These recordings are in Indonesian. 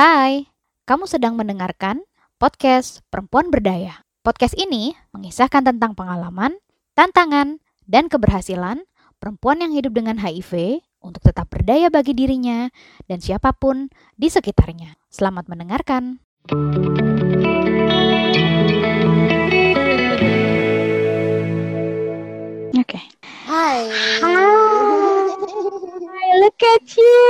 Hai, kamu sedang mendengarkan podcast Perempuan Berdaya. Podcast ini mengisahkan tentang pengalaman, tantangan, dan keberhasilan perempuan yang hidup dengan HIV untuk tetap berdaya bagi dirinya dan siapa pun di sekitarnya. Selamat mendengarkan. Oke. Hai. Hi, look at you.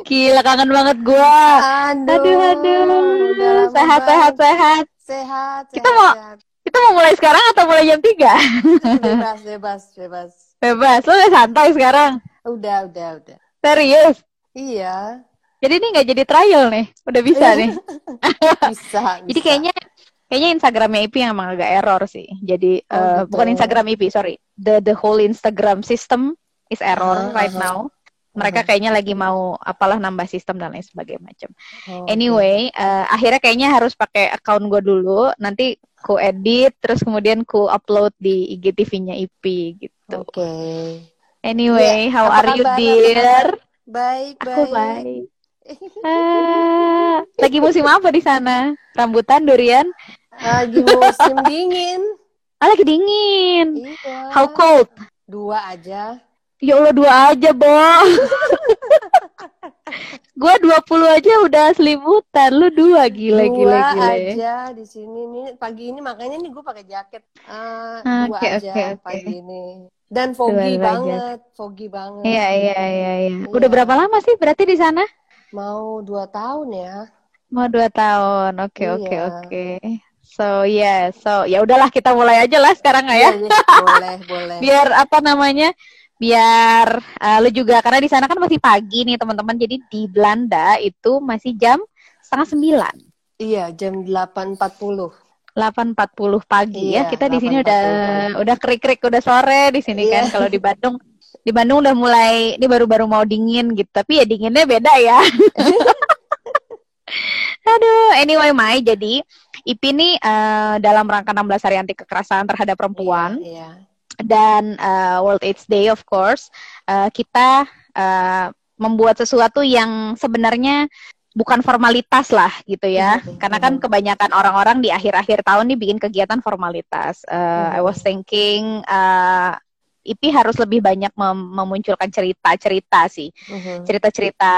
Gila kangen banget gua. Aduh. Aduh, aduh. Sehat, sehat, sehat. Sehat. Kita sehat, mau- sehat. Kita mau mulai sekarang atau mulai jam 3? bebas, bebas, bebas. Bebas, lo udah santai sekarang. Udah, udah, udah. Serius. Iya. Jadi ini nggak jadi trial nih. Udah bisa nih. Bisa. Jadi bisa. kayaknya kayaknya Instagramnya IP yang emang agak error sih. Jadi Oh, eh, gitu. bukan Instagram IP, sorry. The the whole Instagram system is error Ah, right aha. now. Mereka kayaknya lagi mau apalah nambah sistem dan lain sebagainya macam. Oh, Anyway, eh, akhirnya kayaknya harus pakai account gue dulu. Nanti ku edit, terus kemudian ku upload di IGTV-nya IP gitu. Oke. Anyway, Iya, how are you kabar? Dear? Baik, baik. Aku baik. Ah, lagi musim apa di sana? Rambutan, durian? Lagi musim dingin. Ah, lagi dingin. Iya. How cold? Dua aja. Ya Allah dua aja, Bo. Gua 20 aja udah selimutan, lu dua gila dua gila gila. aja di sini nih pagi ini makanya nih gue pakai jaket Eh, Ah, dua oke, aja oke. pagi ini dan foggy Dua-dua aja. banget foggy banget Iya iya iya iya. Iya. Udah berapa lama sih berarti di sana? Mau dua tahun ya Mau dua tahun. Oke oke Iya. oke. So yeah, so ya udahlah kita mulai aja lah sekarang ya? Iya, iya, boleh boleh Biar apa namanya? Biar eh, lu juga karena di sana kan masih pagi nih teman-teman. Jadi di Belanda itu masih jam setengah sembilan. iya jam 8.40 8.40 pagi ya. Iya, Kita di sini 8.40 udah udah krik-krik udah sore di sini kan. Iya. Kalau di Bandung di Bandung udah mulai ini baru-baru mau dingin gitu. Tapi ya dinginnya beda ya. Aduh, anyway Mai, jadi IPI nih eh, dalam rangka 16 hari anti kekerasan terhadap perempuan iya, dan eh, World AIDS Day of course, eh, kita eh, membuat sesuatu yang sebenarnya bukan formalitas lah gitu ya. Mhm, Karena kan kebanyakan orang-orang di akhir-akhir tahun nih bikin kegiatan formalitas. Eh, I Mhm. was thinking eh, IPI harus lebih banyak mem- memunculkan cerita-cerita sih. Mhm. cerita-cerita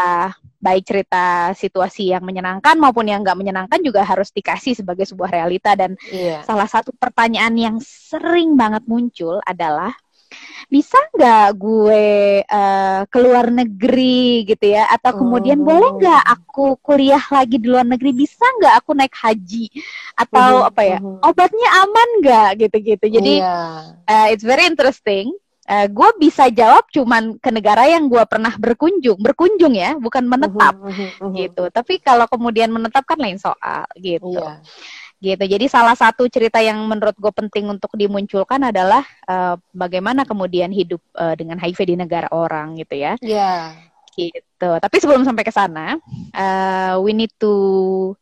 baik cerita situasi yang menyenangkan maupun yang nggak menyenangkan juga harus dikasih sebagai sebuah realita. Dan iya. salah satu pertanyaan yang sering banget muncul adalah bisa nggak gue eh, ke luar negeri gitu ya atau kemudian Oh. boleh nggak aku kuliah lagi di luar negeri bisa nggak aku naik haji atau Mhm, apa ya mhm. obatnya aman nggak gitu-gitu jadi iya. uh, it's very interesting. Uh, gue bisa jawab cuman ke negara yang gue pernah berkunjung, berkunjung ya, bukan menetap Mhm, mhm, mhm. gitu. Tapi kalau kemudian menetap kan lain soal gitu. iya Gitu. Jadi salah satu cerita yang menurut gue penting untuk dimunculkan adalah uh, bagaimana kemudian hidup uh, dengan HIV di negara orang gitu ya. iya Gitu. Tapi sebelum sampai ke sana, uh, we need to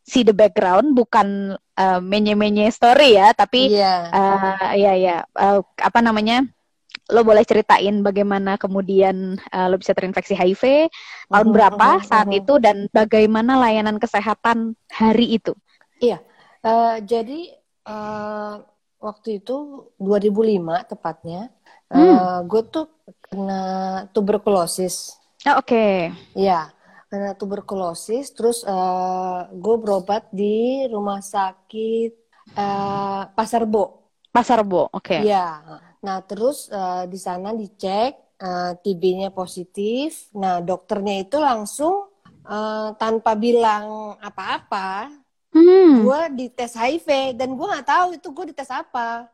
see the background, bukan uh, menye-menye story ya, tapi iya Eh, iya ya apa namanya lo boleh ceritain bagaimana kemudian eh, lo bisa terinfeksi HIV tahun Mhm, berapa mhm, saat mhm. itu dan bagaimana layanan kesehatan hari itu Eh, jadi eh, waktu itu 2005 tepatnya, Hmm. gue tuh kena tuberkulosis. oh, oke Iya, kena tuberkulosis. Terus gue berobat di rumah sakit eh, Pasar Bo. Pasar Bo oke Iya. Nah terus eh, di sana dicek eh, TB-nya positif. Nah dokternya itu langsung eh, tanpa bilang apa-apa, hmm. gue dites HIV dan gue nggak tahu itu gue dites apa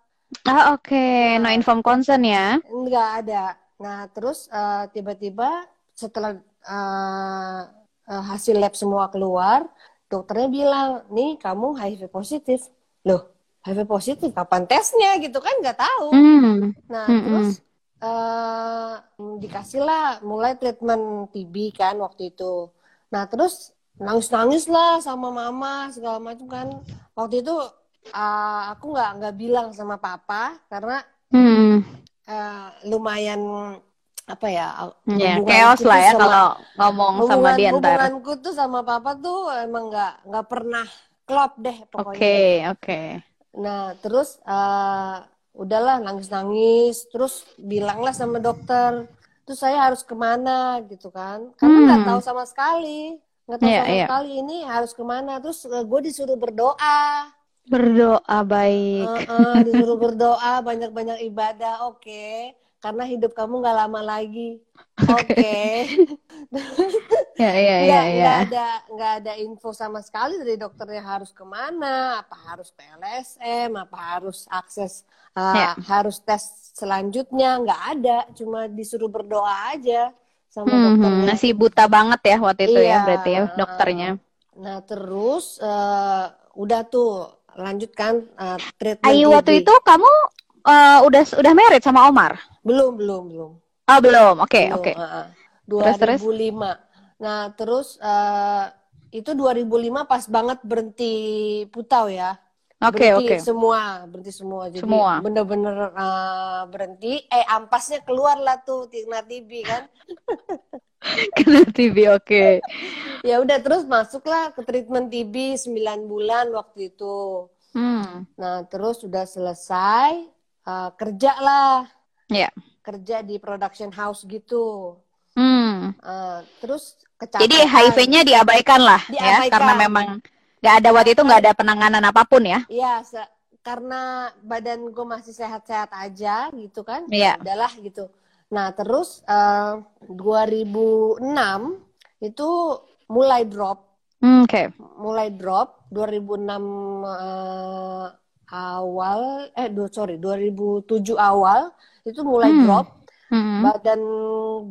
ah oke no Nah. inform consent ya nggak ada nah terus eh, tiba-tiba setelah eh, hasil lab semua keluar dokternya bilang nih kamu HIV positif loh HIV positif kapan tesnya gitu kan nggak tahu hmm. nah Mm-mm. terus eh dikasihlah mulai treatment TB kan waktu itu nah terus nangis-nangis lah sama mama segala macam kan waktu itu eh, aku nggak nggak bilang sama papa karena Hmm. eh, lumayan apa ya Ya, hubunganku chaos lah ya sama- kalau ngomong sama dia ntar. hubunganku tuh sama papa tuh emang nggak nggak pernah klop deh Oke, pokoknya oke. nah terus eh, udahlah nangis nangis terus bilanglah sama dokter terus saya harus ke mana gitu kan karena nggak Hmm. tahu sama sekali nggak tahu Iya, sama iya. sekali ini harus ke mana terus gue disuruh berdoa Berdoa baik. Heeh, disuruh berdoa banyak-banyak ibadah oke karena hidup kamu nggak lama lagi oke Ya, ya, ya, nggak ya. nggak ada nggak ada info sama sekali dari dokternya harus ke mana apa harus ke LSM apa harus akses uh, Ya. harus tes selanjutnya nggak ada cuma disuruh berdoa aja sama Hmm, dokternya masih buta banget ya waktu itu ya Iya. berarti ya dokternya. nah terus uh, udah tuh lanjutkan uh, treatment Ayu waktu itu kamu eh, udah udah married sama Omar? belum belum belum Oh belum. Oke Belum, oke. uh-uh. Terus, terus? 2005 nah terus uh, itu 2005 pas banget berhenti putau ya Oke berhenti oke. semua berhenti semua jadi Semua. bener-bener uh, berhenti eh ampasnya keluar lah tuh Tina TB kan Kena TV oke. ya udah terus masuklah ke treatment TB 9 bulan waktu itu Hmm. nah terus sudah selesai uh, kerja lah Ya. kerja di production house gitu Hmm. Uh, terus kecapean Jadi HIV-nya diabaikan lah ya Diabaikan. karena memang nggak ada waktu itu nggak ada penanganan apa pun ya. Iya, karena badan gue masih sehat-sehat aja gitu kan. Iya. Udahlah gitu. Nah, terus eh, 2006 itu mulai drop, Hmm, Oke. mulai drop 2006 eh, awal eh du- sorry 2007 awal itu mulai Hmm. drop. Hmm. Badan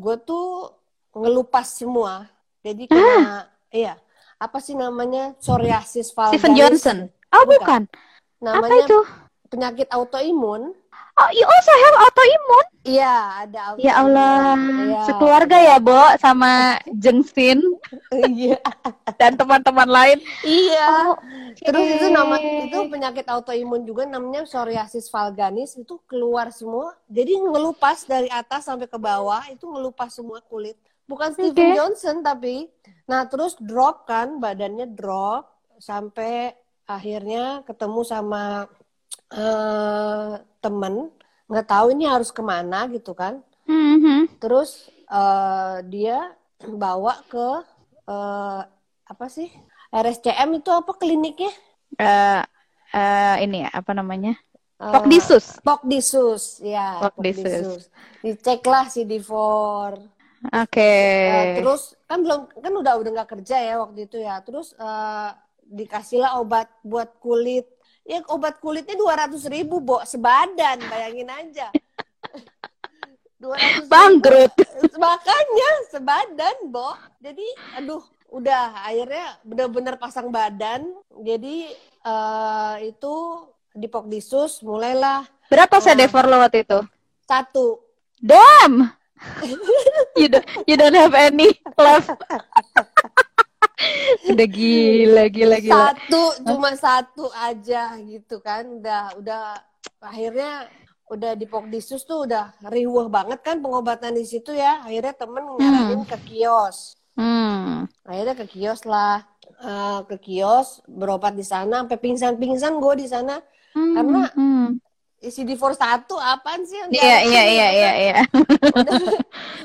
gue tuh ngelupas semua. Jadi kena iya, apa sih namanya? Psoriasis vulgaris. Stephen Johnson. Oh bukan. Apa Namanya itu? penyakit autoimun. Oh, you also have autoimun? Iya, ada autoimun. Ya Allah, Iya. sekeluarga ya, Bo, sama Jengsin Iya. dan teman-teman lain. Iya. Oh, Terus itu nama itu penyakit autoimun juga namanya psoriasis vulgaris itu keluar semua. Jadi ngelupas dari atas sampai ke bawah itu ngelupas semua kulit. Bukan Stephen Oke. Johnson tapi. Nah, terus drop kan badannya drop sampai akhirnya ketemu sama eh temen nggak tahu ini harus ke mana gitu kan. Mhm. Terus eh, dia bawa ke eh, apa sih RSCM itu apa kliniknya? Eh, eh, ini ya, apa namanya? Pokdisus. Pokdisus, ya. Pokdisus. Diceklah CD4. Oke. Eh, terus kan belum kan udah udah nggak kerja ya waktu itu ya. Terus eh, dikasihlah obat buat kulit. Ya obat kulitnya dua ratus ribu, Bo, sebadan, bayangin aja. 200 Bangkrut. Makanya sebadan, Bo. Jadi, aduh, udah akhirnya bener-bener pasang badan. Jadi eh, itu di Pokdisus mulailah Berapa Wah. sedever lo waktu itu? satu. Damn. You don't you don't have any left. Udah gila gila gila. Satu, cuma satu aja gitu kan. Udah udah akhirnya udah di Pokdisus tuh udah riuh banget kan pengobatan di situ ya. Akhirnya temen nyaranin ke kios. Hmm. akhirnya ke kios lah Eh, ke kios berobat di sana sampai pingsan-pingsan gue di sana Hmm, Karena hmm. CD4 satu apaan sih yang Iya iya gitu iya kan? iya iya.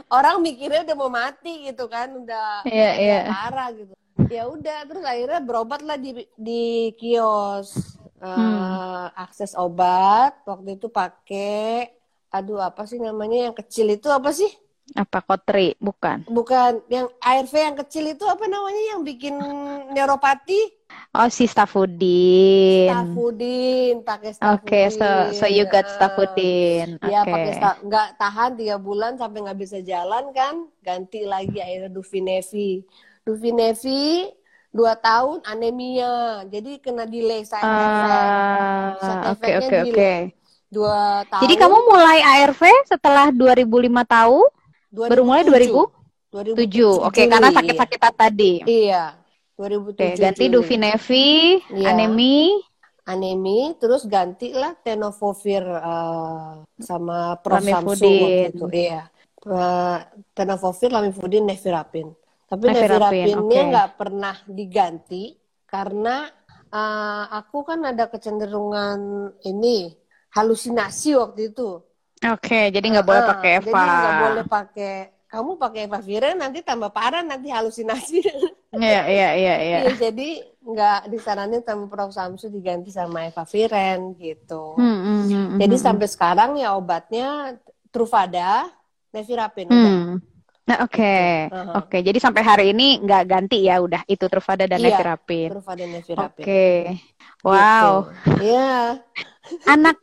Orang mikirnya udah mau mati gitu kan udah Iya, udah iya. parah gitu ya udah terus akhirnya berobat lah di di kios Eh, Hmm. akses obat waktu itu pakai aduh apa sih namanya yang kecil itu apa sih Apa kotri? Bukan. bukan. Yang ARV yang kecil itu apa namanya? Yang bikin neuropati? Oh si Stafudin. Stafudin. Pakai Oke, so so you got Stafudin. Iya pakai sta- nggak tahan tiga bulan sampai nggak bisa jalan kan? Ganti lagi akhirnya Dufinevi Dufinevi dua tahun anemia. Jadi kena delay side effect. Ah, Side oke oke oke. dua tahun. Jadi kamu mulai ARV setelah 2005 tahu? Baru mulai 2007. 2007 Oke, Juli, karena sakit-sakitan tadi. iya Oke, 2007 ganti Juli. Dufinevi, Iya. Anemi, anemi terus gantilah tenofovir eh, sama Prof Samsu Lamivudin. waktu itu iya uh, tenofovir, lamivudin, nevirapin. Tapi Nevirapin, nevirapinnya nggak pernah diganti karena uh, aku kan ada kecenderungan ini halusinasi waktu itu. Oke, jadi nggak boleh pakai Jadi Eva. nggak boleh pakai. Kamu pakai evaviren nanti tambah parah nanti halusinasi. Iya, iya, iya, iya. Iya, jadi nggak disaranin sama Prof Samsu diganti sama evaviren gitu. Hmm, hmm, hmm, Jadi hmm, sampai sekarang ya obatnya Truvada, nevirapin udah. Hmm. Nah, oke. Aha. Oke, jadi sampai hari ini nggak ganti ya udah itu Truvada dan Iya. Nevirapin. Truvada, nevirapin. Oke. Wow. Gitu. Iya. Anak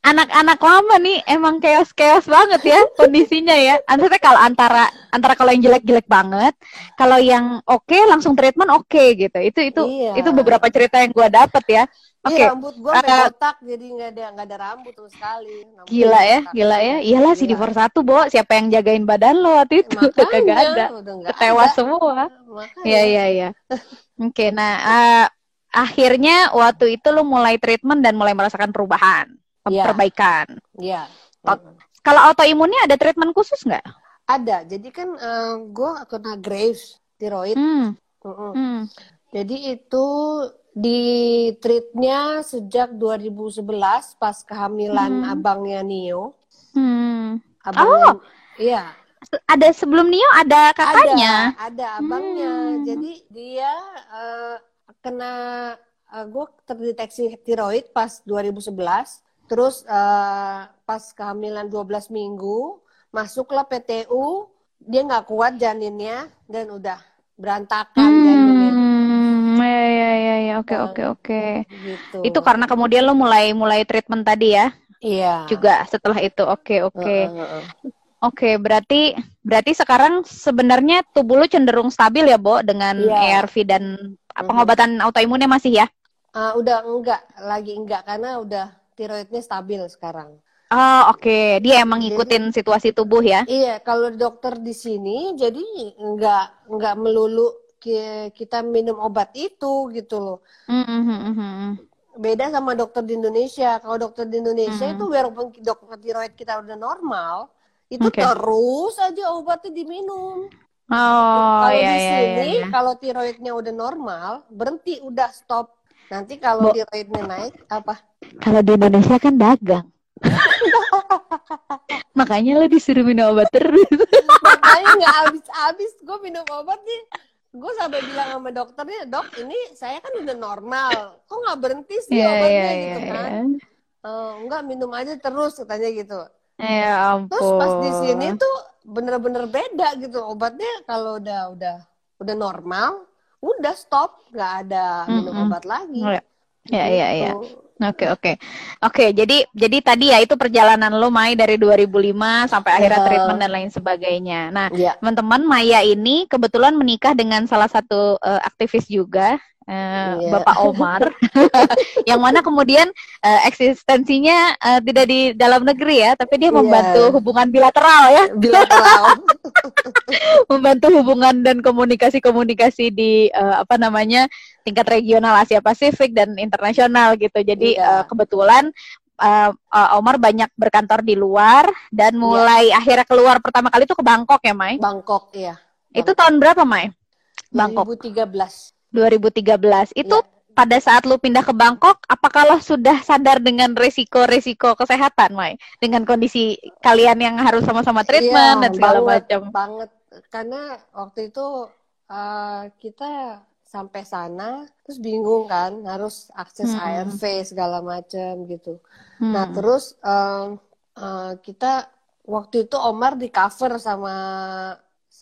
anak-anak lama nih emang chaos-chaos banget ya kondisinya ya. Antara kalau antara antara kalau yang jelek-jelek banget, kalau yang oke langsung treatment oke gitu. Itu itu Iya. itu beberapa cerita yang gua dapet ya. Oke. Iya, rambut gua sampai Eh, botak jadi nggak ada nggak ada rambut sama sekali. Rambutnya Gila ya, botak. gila ya. Iyalah si Gila. divorce satu, Bo. Siapa yang jagain badan lo waktu itu? Udah kagak Makanya, ada. Ketewa ada. semua. Makanya. Iya, iya, iya. Oke, nah eh, akhirnya waktu itu lo mulai treatment dan mulai merasakan perubahan, Iya. perbaikan. Iya. Ot- Kalau autoimunnya ada treatment khusus nggak? Ada. Jadi kan eh, gua kena Graves, tiroid. Mm-mm. hmm. Jadi itu di treatnya sejak 2011 pas kehamilan Hmm. abangnya Nio. hmm. Abangnya, iya. Ada sebelum Nio ada kakaknya. Ada, ada abangnya. Hmm. Jadi dia eh, kena gue terdeteksi tiroid pas 2011. Terus eh, pas kehamilan 12 minggu masuklah PTU, dia nggak kuat janinnya dan udah berantakan janinnya Hmm, ya, ya, ya, ya. Oke, Nah. oke, oke. gitu. Itu karena kemudian lo mulai mulai treatment tadi ya, iya. juga setelah itu. Oke, oke. Heeh. Oke, berarti berarti sekarang sebenarnya tubuh lu cenderung stabil ya, Bo, dengan Iya. ARV dan pengobatan autoimunnya masih ya? Ah, udah enggak, lagi enggak karena udah tiroidnya stabil sekarang. Oh, oke. Dia emang Jadi- ngikutin situasi tubuh ya? Iya, kalau dokter di sini jadi enggak enggak melulu ki- kita minum obat itu gitu loh. Hmm, hmm, hmm, hmm. Beda sama dokter di Indonesia. Kalau dokter di Indonesia Hmm. itu walaupun dokter tiroid kita udah normal, itu Oke. terus aja obatnya diminum. Oh, kalau ya, di ya, sini, ya, ya. kalau tiroidnya udah normal, berhenti udah stop. Nanti kalau Bo- tiroidnya naik apa? Kalau di Indonesia kan dagang. Makanya lo disuruh minum obat terus. makanya nggak habis-habis gue minum obat nih gue sampai bilang sama dokternya dok ini saya kan udah normal kok nggak berhenti sih Iya, obatnya iya, gitu iya, kan iya. "Eh, enggak minum aja terus katanya gitu Ya terus pas di ampun. sini tuh bener-bener beda gitu obatnya kalau udah udah udah normal udah stop nggak ada minum Mm-mm. obat lagi Oh, ya. Ya, ya, ya. Gitu. Oke, oke. Oke, jadi jadi tadi ya itu perjalanan lo Mai dari 2005 sampai akhirnya Iya. treatment dan lain sebagainya. Nah, Iya. teman-teman Maya ini kebetulan menikah dengan salah satu eh, aktivis juga eh, Iya. Bapak Omar. Yang mana kemudian eh, eksistensinya eh, tidak di dalam negeri ya tapi dia Iya. membantu hubungan bilateral ya. Bilateral. Membantu hubungan dan komunikasi-komunikasi di eh, apa namanya tingkat regional Asia Pasifik dan internasional gitu. Jadi Iya. eh, kebetulan eh, Omar banyak berkantor di luar dan mulai akhirnya keluar pertama kali itu ke Bangkok ya Mai? Bangkok ya itu tahun berapa Mai? Bangkok. 2013 2013 itu Iya. pada saat lu pindah ke Bangkok, apakah lo sudah sadar dengan resiko-resiko kesehatan, Mai? Dengan kondisi kalian yang harus sama-sama treatment Iya, dan segala banget, macam. banget karena waktu itu uh, kita sampai sana terus bingung kan harus akses Hmm. ARV segala macam gitu nah Hmm. terus um, uh, kita waktu itu Omar di cover sama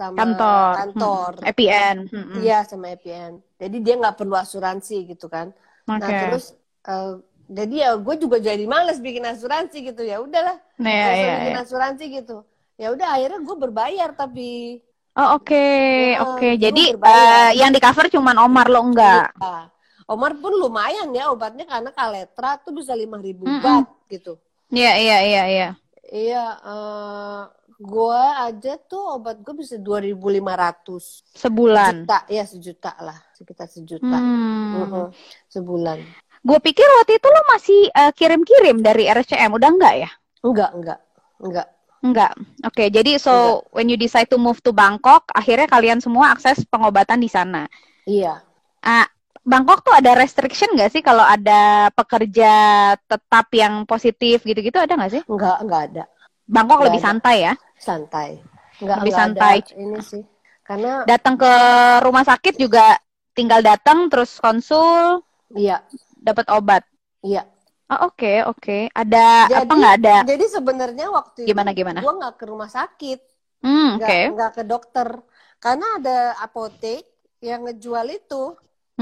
sama kantor, kantor Hmm. EPN. Hmm. iya sama EPN jadi dia nggak perlu asuransi gitu kan Oke. nah terus uh, jadi ya gue juga jadi males bikin asuransi gitu ya udahlah Nah, ya, ya, bikin ya. asuransi gitu ya udah akhirnya gue berbayar tapi Oh, oke, Ya, oke. lu Jadi berbayar. eh, yang di cover cuman Omar lo enggak. Iya. Omar pun lumayan ya obatnya karena kaletra tuh bisa lima ribu Mm-mm. bat gitu Iya, iya, iya, iya. Iya eh gua aja tuh obat gue bisa 2.500 Sebulan. juta ya sejuta lah sekitar sejuta Hmm. Mm-mm. sebulan Gue pikir waktu itu lo masih eh, kirim-kirim dari RSCM, udah enggak ya? enggak enggak enggak Enggak. Oke, jadi so when you decide to move to Bangkok, akhirnya kalian semua akses pengobatan di sana. Iya. Ah, Bangkok tuh ada restriction nggak sih kalau ada pekerja tetap yang positif gitu-gitu ada nggak sih? Enggak, enggak ada. Bangkok Nggak lebih ada. santai ya. Santai. Enggak, Lebih enggak santai. ada ini sih. Karena Datang ke rumah sakit juga tinggal datang terus konsul, iya, dapat obat. iya. Oh, oke, oke. Ada apa Jadi- nggak ada? Jadi sebenarnya waktu Gimana, itu gimana? gua nggak ke rumah sakit, Hmm, nggak oke. nggak ke dokter, karena ada apotek yang ngejual itu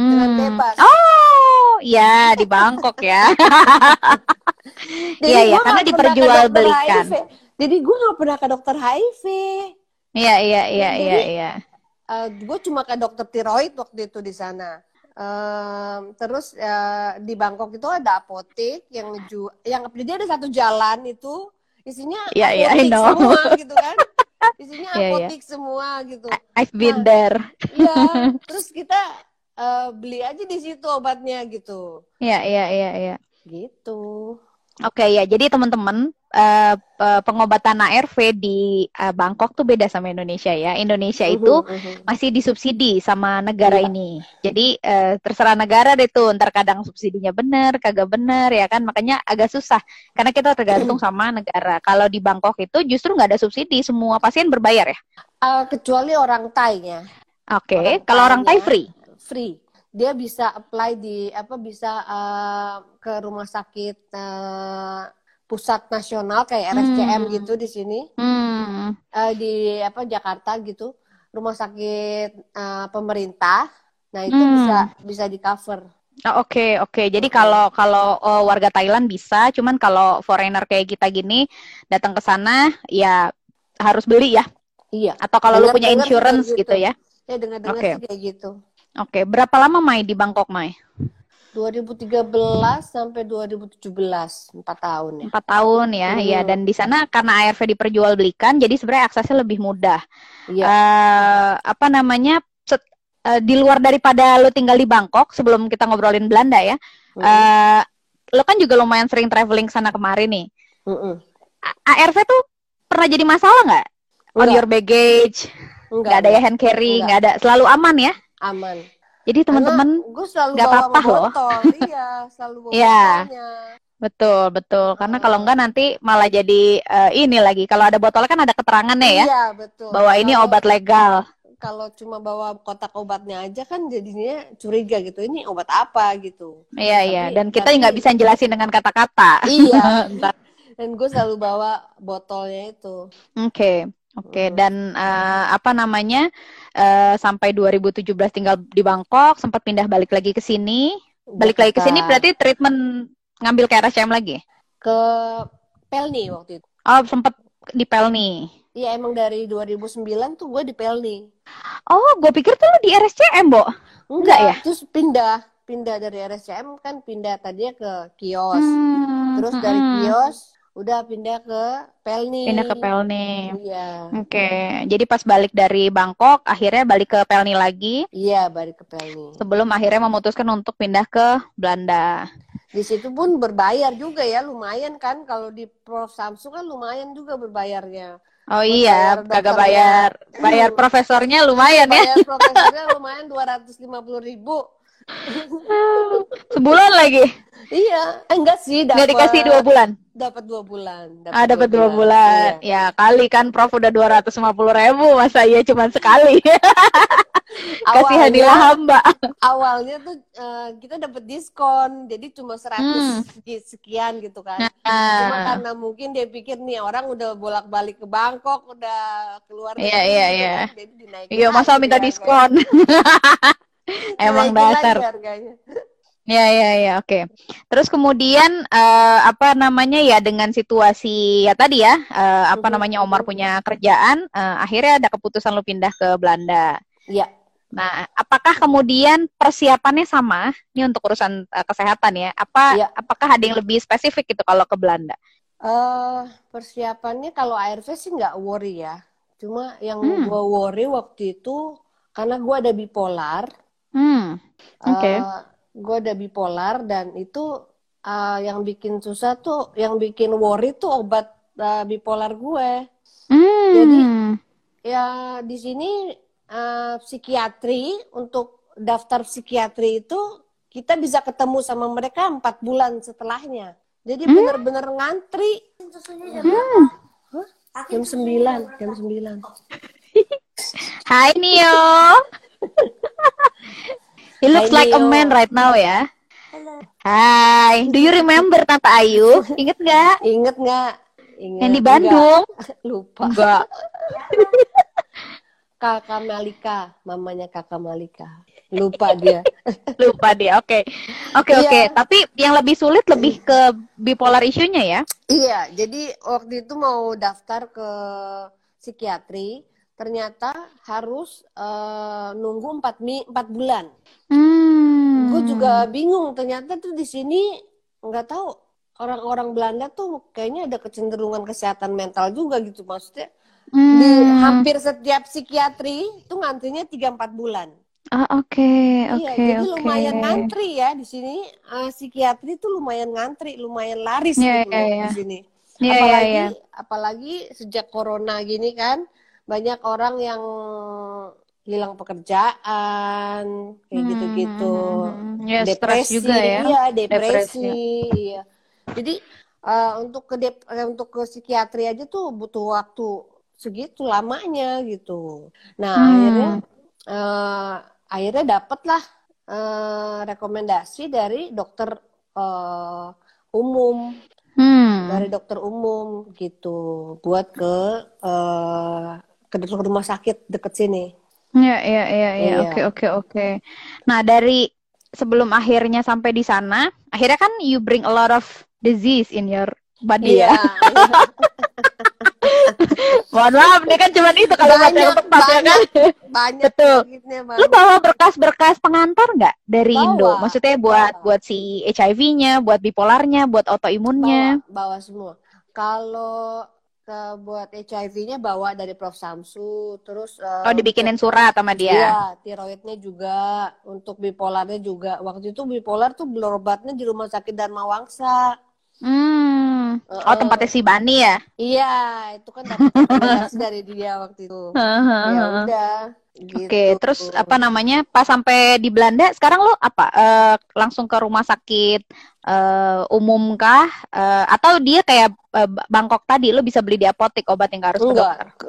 dengan Hmm. bebas. Oh, ya di Bangkok ya. Iya, iya, gua karena diperjualbelikan. Jadi gue nggak pernah ke dokter HIV. Iya, iya, iya, iya, iya. gue Eh, cuma ke dokter tiroid waktu itu di sana. Ehm, terus eh, di Bangkok itu ada apotek yang ngeju yang jadi ada satu jalan itu isinya Iya, iya, apotek know. semua gitu kan. Isinya Iya, iya. apotek semua gitu. I've been Nah. there. Iya, terus kita eh, beli aja di situ obatnya gitu. Iya, iya, iya, iya. Gitu. Oke ya, jadi teman-teman eh, pe- pengobatan ARV di eh, Bangkok tuh beda sama Indonesia ya. Indonesia itu Mhm, mhm. masih disubsidi sama negara Iya. ini. Jadi eh, terserah negara deh tuh, ntar kadang subsidinya bener, kagak bener ya kan. Makanya agak susah karena kita tergantung sama negara. Kalau di Bangkok itu justru nggak ada subsidi, semua pasien berbayar ya. Eh, kecuali orang Thai-nya. Oke, Orang kalau orang Thai free. Free. Dia bisa apply di apa bisa eh, ke rumah sakit eh, pusat nasional kayak RSCM Hmm. gitu di sini Hmm. Eh, di apa Jakarta gitu rumah sakit eh, pemerintah. Nah itu Hmm. bisa bisa di cover. Oh, Oke, oke. Jadi Oke. kalau kalau oh, warga Thailand bisa, cuman kalau foreigner kayak kita gini datang ke sana ya harus beli ya. Iya. Atau kalau lu punya insurance kayak gitu ya. Ya dengar-dengar Oke. sih kayak gitu. Oke, berapa lama Mai di Bangkok Mai? 2013 sampai 2017 empat tahun ya. Empat tahun ya, Hmm. ya. Dan di sana karena ARV diperjualbelikan, jadi sebenarnya aksesnya lebih mudah. Iya. Eh, apa namanya? set- eh, di luar daripada lu tinggal di Bangkok, sebelum kita ngobrolin Belanda ya, Mm-mm. eh, lo kan juga lumayan sering traveling sana kemari nih. A- ARV tuh pernah jadi masalah nggak? On Enggak. your baggage, nggak ada ya hand carry, Enggak. nggak ada, selalu aman ya. Aman. Jadi teman-teman nggak apa-apa loh. iya, selalu bawa Iya. botolnya. betul betul karena kalau enggak nanti malah jadi eh, ini lagi kalau ada botolnya kan ada keterangannya ya Iya, betul. bahwa ini obat legal. Kalau cuma bawa kotak obatnya aja kan jadinya curiga gitu. Ini obat apa gitu. Iya iya Tapi- dan kita nggak bisa jelasin dengan kata-kata. Iya. Dan gue selalu bawa botolnya itu. Oke oke Mm. dan eh, apa namanya eh, sampai 2017 tinggal di Bangkok sempat pindah balik lagi ke sini balik lagi ke sini berarti treatment ngambil ke RSCM lagi. ke Pelni waktu itu. Oh sempat di Pelni. Iya emang dari 2009 tuh gue di Pelni. Oh gue pikir tuh lu di RSCM Bo. Enggak ya? Terus pindah, pindah dari RSCM kan pindah tadinya ke kios. Hmm, Terus dari mm-mm. kios udah pindah ke Pelni. pindah ke Pelni. Iya. Oke, jadi pas balik dari Bangkok, akhirnya balik ke Pelni lagi, Iya, balik ke Pelni. sebelum akhirnya memutuskan untuk pindah ke Belanda. Di situ pun berbayar juga ya, lumayan kan kalau di Prof Samsung kan lumayan juga berbayarnya. Oh Buat iya, bayar kagak bayar, bayar profesornya lumayan ya, Bayar profesornya lumayan 250 ribu. sebulan lagi, Iya, eh, enggak sih, dapat dikasih dua bulan. dapat dua bulan. Ah, dapat dua bulan. Iya. Ya kali kan, Prof udah 250 ribu, masa iya cuma sekali. Kasihanilah hamba. awalnya tuh eh, kita dapat diskon, jadi cuma 100 Hmm. seki- sekian gitu kan. Cuma Ah, karena mungkin dia pikir nih orang udah bolak-balik ke Bangkok, udah keluar Iya, iya, iya. jadi dinaikin iya masa minta diskon? Emang dasar. harganya. Ya, ya, ya, oke. Terus kemudian eh, apa namanya ya dengan situasi ya tadi ya eh, apa Mhm, namanya Omar punya kerjaan, eh, akhirnya ada keputusan lu pindah ke Belanda. Iya. Nah, apakah kemudian persiapannya sama? Ini untuk urusan eh, kesehatan ya. Apa Iya. apakah ada yang lebih spesifik gitu kalau ke Belanda? Eh, persiapannya kalau ARV sih nggak worry ya. Cuma yang Hmm. gua worry waktu itu karena gua ada bipolar. Hmm, oke. Eh, gue ada bipolar dan itu eh, yang bikin susah tuh, yang bikin worry tuh obat uh, bipolar gue. Hmm. Jadi ya di sini uh, psikiatri untuk daftar psikiatri itu kita bisa ketemu sama mereka empat bulan setelahnya. Jadi Hmm? benar-benar ngantri. Hah? Jam 9, jam 9. Hai Nio. He looks Hai, like a Nio. man right now ya. Hai, do you remember Tante Ayu? Ingat nggak? Ingat nggak? Ingat. Yang di Enggak. Bandung? Lupa. Enggak. Kakak Malika, mamanya Kakak Malika. Lupa dia. Lupa dia. Oke. Oke, Iya. oke. Tapi yang lebih sulit lebih ke bipolar isunya ya? Iya, jadi waktu itu mau daftar ke psikiatri, ternyata harus eh, nunggu 4 mi 4 bulan. Hmm. Gue juga bingung, ternyata tuh di sini nggak tahu orang-orang Belanda tuh kayaknya ada kecenderungan kesehatan mental juga gitu maksudnya. Hmm. Di hampir setiap psikiatri itu ngantrinya 3-4 bulan. Ah, oke, Iya, oke, jadi oke. lumayan ngantri ya di sini. Eh, psikiatri tuh lumayan ngantri, lumayan laris Iya, gitu iya, loh iya. di sini. Iya, iya, apalagi iya. apalagi sejak corona gini kan banyak orang yang hilang pekerjaan kayak Hmm, gitu-gitu. hmm, hmm. Ya, stres depresi juga ya. Iya, depresi, Depresi. iya. Jadi eh, untuk ke dep- eh, untuk ke psikiatri aja tuh butuh waktu segitu lamanya gitu. Nah, Hmm. akhirnya eh, akhirnya dapatlah eh, rekomendasi dari dokter eh, umum Hmm. dari dokter umum gitu buat ke eh, ke rumah sakit deket sini. Iya, iya, iya, iya. Iya. Oke, oke, oke. Nah, dari sebelum akhirnya sampai di sana, akhirnya kan you bring a lot of disease in your body Iya, ya. Mohon maaf, ini kan cuma itu kalau Banyak, yang tepat ya kan. banyak. banyak Betul. Lu bawa berkas-berkas pengantar nggak dari Bawa. Indo? Maksudnya buat Bawa. buat si HIV-nya, buat bipolarnya, buat autoimunnya. bawa, bawa semua. Kalau ke buat HIV-nya bawa dari Prof Samsu, terus eh, Oh, dibikinin surat sama dia. Iya, tiroidnya juga, untuk bipolarnya juga. Waktu itu bipolar tuh berobatnya di rumah sakit Dharma Wangsa. Hmm. Oh, Heeh. tempatnya si Bani ya? Iya, itu kan dapat dari dia waktu itu. Ya udah, gitu. Oke, terus apa namanya? Pas sampai di Belanda, sekarang lo apa? Eh, langsung ke rumah sakit eh, umum kah? Eh, atau dia kayak eh, Bangkok tadi, lo bisa beli di apotek obat yang nggak harus ke Enggak, dokter? ke,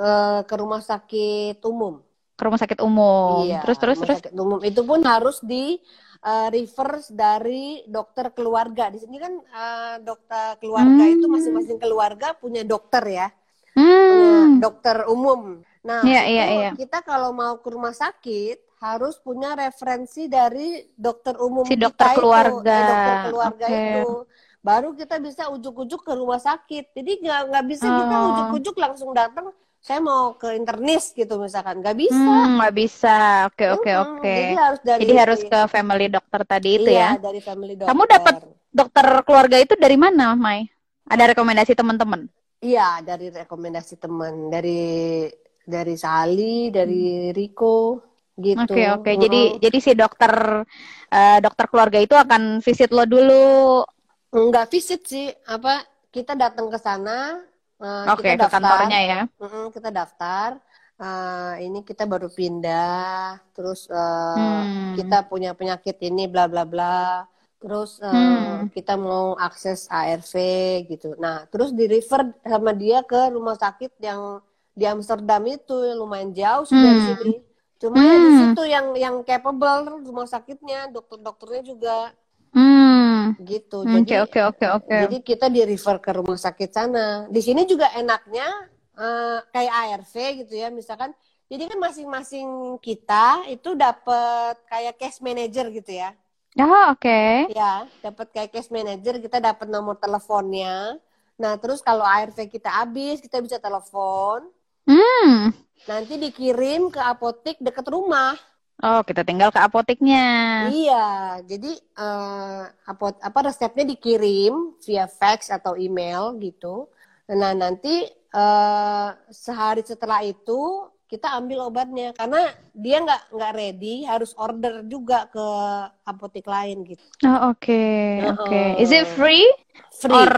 ke rumah sakit umum. Ke rumah sakit umum. Iya, Terus terus rumah terus. sakit umum itu pun harus di eh, reverse dari dokter keluarga. Di sini kan eh, dokter keluarga itu Hmm. masing-masing keluarga punya dokter ya, Hmm. dokter umum. Nah, itu iya, iya. kita kalau mau ke rumah sakit harus punya referensi dari dokter umum Si kita dokter itu, keluarga. si dokter keluarga Oke. itu. Baru kita bisa ujuk-ujuk ke rumah sakit. Jadi nggak nggak bisa kita Oh. ujuk-ujuk langsung datang. Saya mau ke internis gitu misalkan, nggak bisa. Hmm, nggak bisa. Oke, oke, oke. Jadi harus dari Jadi harus ke family dokter tadi itu iya, ya. dari family Kamu dokter. dapat dokter keluarga itu dari mana, Mai? Ada rekomendasi teman-teman? Iya, dari rekomendasi teman, dari dari Sali, dari Riko gitu. Oke, oke. Mm-mm. Jadi jadi si dokter eh, dokter keluarga itu akan visit lo dulu. Enggak visit sih, apa kita datang ke sana, eh, Oke, kita ke kantornya ya. Mm-mm, kita daftar. Eh, ini kita baru pindah, terus eh, Hmm. kita punya penyakit ini, bla bla bla. Terus eh, Hmm. kita mau akses ARV gitu. Nah, terus di refer sama dia ke rumah sakit yang di Amsterdam itu lumayan jauh sih dari Hmm. sini. Cuma ya di Hmm. situ yang yang capable rumah sakitnya, dokter-dokternya juga Hmm. Gitu. Oke, Jadi oke, oke, oke. jadi kita di refer ke rumah sakit sana. Di sini juga enaknya eh, kayak ARV gitu ya, misalkan. Jadi kan masing-masing kita itu dapat kayak case manager gitu ya. Ah, oke. Ya, dapat kayak case manager, kita dapat nomor teleponnya. Nah, terus kalau ARV kita habis, kita bisa telepon. Hmm. Nanti dikirim ke apotek deket rumah. Oh, kita tinggal ke apoteknya. Iya, jadi eh, apa apa resepnya dikirim via fax atau email gitu. Nah nanti eh, sehari setelah itu kita ambil obatnya karena dia nggak nggak ready harus order juga ke apotek lain gitu. Oh, oke, oke. Heeh. Is it free Free, or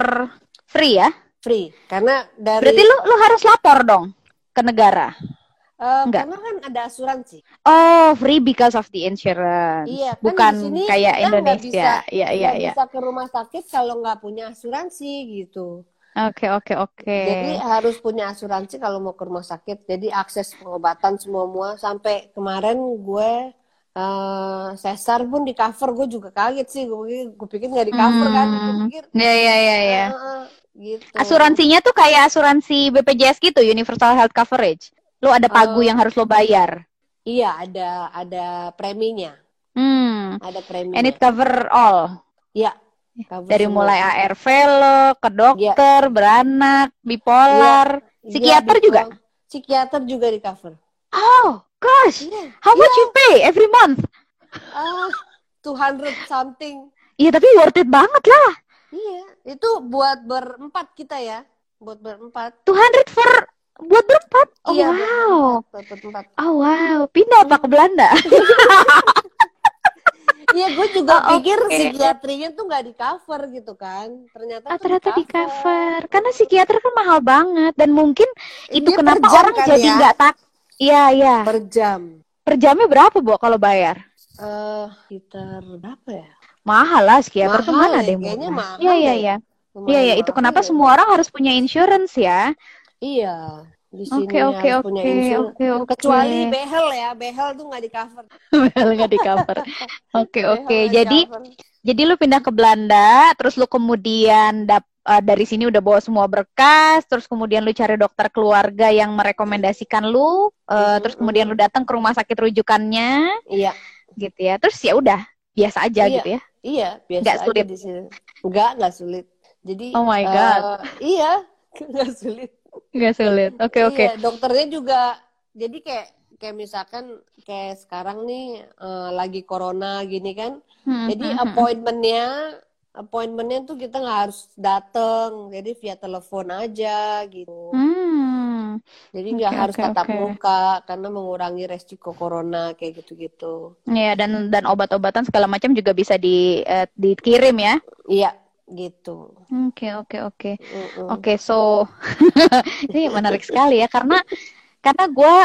free ya? free karena dari Berarti lu lu harus lapor dong ke negara. Eh, enggak. karena kan ada asuransi. Oh, free because of the insurance. Iya, kan Bukan di sini kayak kita Indonesia. Iya, iya, iya. bisa ke rumah sakit kalau nggak punya asuransi gitu. Oke, oke, oke. Jadi harus punya asuransi kalau mau ke rumah sakit. Jadi akses pengobatan semua semua sampai kemarin gue eh sesar pun di cover gue juga kaget sih. Gue pikir, gue pikir nggak di cover kan. Gue Hmm. pikir Iya, iya, iya, iya. "Ah, ah," gitu. Asuransinya tuh kayak asuransi BPJS gitu, Universal Health Coverage. Lu ada pagu Eh, yang harus lo bayar. Iya, ada ada preminya. Hmm. Ada And preminya. it cover all. Iya, cover Dari semua. mulai ARV lo, ke Iya. dokter, beranak, bipolar, Iya, psikiater betul. juga. Psikiater juga di cover. Oh, gosh. Iya. How much you pay every month? Ah, 200 something. Iya, tapi worth it banget lah. Iya, itu buat berempat kita ya. Buat berempat. 200 for buat berempat. Oh, Iya, wow. buat berempat. Oh, wow. Pindah apa ke Belanda? Iya, gue juga Oh, pikir oke. psikiatrinya tuh nggak di cover gitu kan. Ternyata Ah, ternyata di cover. Karena psikiater kan mahal banget dan mungkin itu Dia kenapa orang kan jadi ya? nggak tak. Iya, iya. Per jam. Per jamnya berapa, Bu, kalau bayar? Eh, sekitar berapa ya? Mahal lah psikiater tuh Mahal mana ya, yang kayaknya mahal Iya, iya, deh. iya. Lumayan Iya, iya, itu kenapa ya. semua orang harus punya insurance ya? Iya, di sini Oke, oke, harus punya oke, insurance. oke, oke. Kecuali behel ya, behel tuh nggak di cover. Well, nggak di cover. Oke, Behel oke. Jadi, jadi lu pindah ke Belanda, terus lu kemudian dap eh, dari sini udah bawa semua berkas, terus kemudian lu cari dokter keluarga yang merekomendasikan lu, eh, Mhm, terus kemudian lu datang ke rumah sakit rujukannya, Iya, gitu ya. Terus ya udah, biasa aja Iya. gitu ya. iya, biasa aja sulit. di sini. Nggak, nggak sulit. Jadi, Oh my eh, God. iya, nggak sulit. Nggak sulit. Oke, oke. Iya, dokternya juga jadi kayak kayak misalkan kayak sekarang nih eh, lagi corona gini kan. Hmm, Jadi hmm, hmm. appointmentnya appointmentnya tuh kita nggak harus dateng, jadi via telepon aja gitu. Hmm. Jadi nggak Oke, harus oke, tatap oke. muka karena mengurangi resiko corona kayak gitu-gitu. Iya, dan dan obat-obatan segala macam juga bisa di eh, dikirim ya. Iya, gitu. Oke, oke, oke. Mm-mm. Oke, so ini menarik sekali ya karena karena gue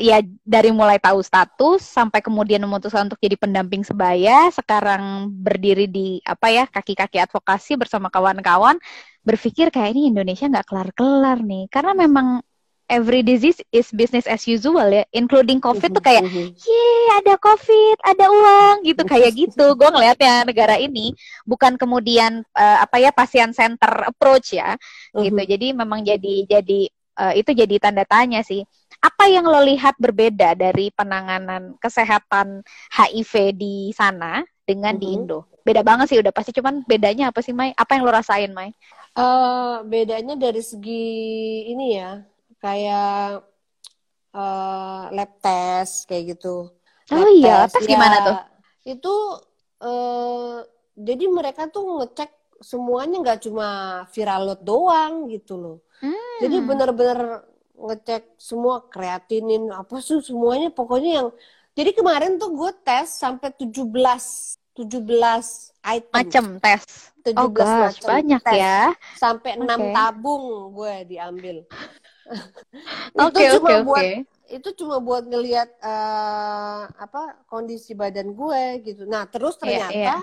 ya dari mulai tahu status sampai kemudian memutuskan untuk jadi pendamping sebaya, sekarang berdiri di apa ya kaki-kaki advokasi bersama kawan-kawan, berpikir kayak ini Indonesia nggak kelar-kelar nih, karena memang every disease is business as usual ya, including COVID tuh kayak Mhm. Yeay, ada COVID, ada uang gitu kayak gitu. Gue ngelihatnya negara ini bukan kemudian eh, apa ya pasien center approach ya, gitu. Jadi memang jadi jadi eh, itu jadi tanda tanya sih. Apa yang lo lihat berbeda dari penanganan kesehatan HIV di sana dengan di Mhm. Indo? Beda banget sih udah pasti. Cuman bedanya apa sih, Mai? Apa yang lo rasain, Mai? Eh, bedanya dari segi ini ya, kayak eh, lab test kayak gitu. Oh Lab iya, test, tes gimana ya, tuh? Itu eh, jadi mereka tuh ngecek semuanya nggak cuma viral load doang gitu loh. Jadi Hmm. bener-bener ngecek semua kreatinin apa sih semuanya pokoknya yang jadi kemarin tuh gue tes sampai 17 17 item. macem tes. 17 Oh gosh, macam banyak tes. ya. Sampai 6 Oke. tabung gue diambil. Itu cuma oke. buat itu cuma buat ngelihat eh, apa kondisi badan gue gitu. Nah, terus Iya, ternyata iya.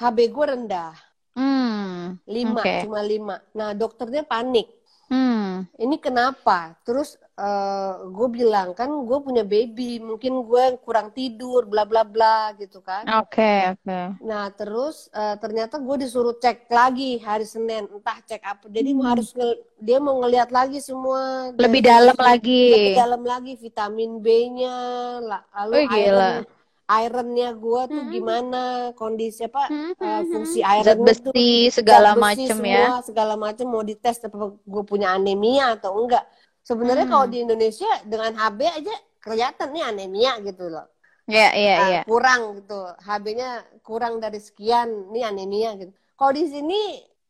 HB gue rendah, Hmm. 5, Oke. cuma 5. Nah, dokternya panik. Hmm. Ini kenapa? Terus eh, gue bilang kan gue punya baby, mungkin gue kurang tidur, bla bla bla gitu kan. Oke, oke. Nah, terus eh, ternyata gue disuruh cek lagi hari Senin, entah cek apa. Jadi Hmm. harus dia mau ngelihat lagi semua Lebih dalam lagi. lebih dalam lagi vitamin B-nya, la- lalu Oh, gila. iron ironnya gue tuh Hmm. gimana, kondisi apa Hmm, hmm, fungsi hmm. Zat ironnya tuh besi segala besi semua, ya. segala macam mau dites apa gue punya anemia atau enggak. Sebenarnya Hmm. kalau di Indonesia dengan HB aja kelihatan nih anemia gitu loh. Iya, iya, Nah, iya. kurang gitu. HB-nya kurang dari sekian, nih anemia gitu. Kalau di sini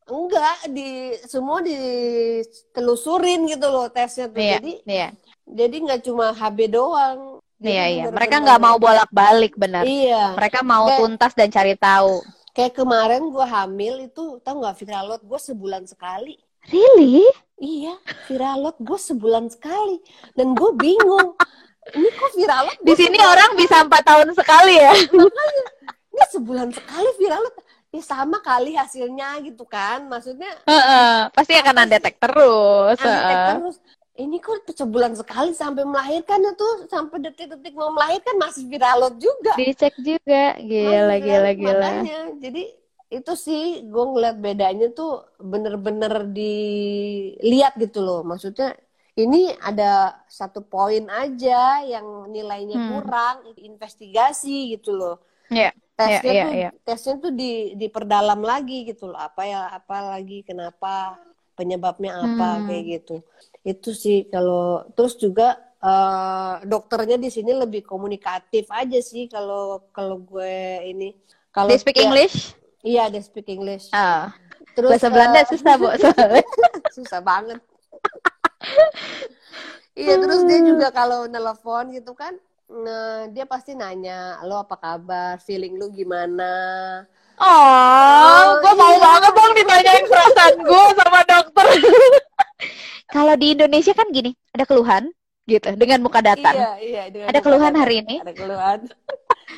enggak di semua ditelusurin gitu loh tesnya tuh. Iya, Jadi iya. jadi nggak cuma HB doang. Iya, iya. Mereka nggak mau bolak-balik, benar. Iya. Mereka mau Kayak- tuntas dan cari tahu. Kayak kemarin gue hamil itu tau nggak viral load gue sebulan sekali. Really? Iya, viralot gue sebulan sekali. Dan gue bingung. Ini kok viralot? Di sini sebulan orang bisa empat tahun sekali ya. Makanya, ini sebulan sekali viralot. Ya sama kali hasilnya gitu kan. Maksudnya Heeh, pasti akan undetek terus. antek heeh. terus. Ini kok sebulan sekali sampai melahirkan itu sampai detik-detik mau melahirkan masih viralot juga. Dicek juga. Gila, Masih gila, gila. Makanya, jadi itu sih gue ngeliat bedanya tuh bener-bener dilihat gitu loh. Maksudnya ini ada satu poin aja yang nilainya Hmm. kurang, investigasi gitu loh. Iya. Tesnya iya, tuh iya. tesnya tuh di diperdalam lagi gitu loh. Apa ya apa lagi kenapa penyebabnya apa Hmm. kayak gitu. Itu sih kalau terus juga eh, dokternya di sini lebih komunikatif aja sih kalau kalau gue ini. Kalau They speak ya- English? Iya, they speak English. Ah. Terus Bahasa Belanda eh, susah, Bu. susah banget. Iya, terus dia juga kalau nelpon gitu kan, nah, dia pasti nanya, lo apa kabar, feeling lu gimana? Oh, gue mau iya. banget dong ditanyain perasaan gue sama dokter. Kalau di Indonesia kan gini, ada keluhan gitu dengan muka datar. Iya, iya. dengan Ada muka keluhan datar. hari ini? Ada keluhan.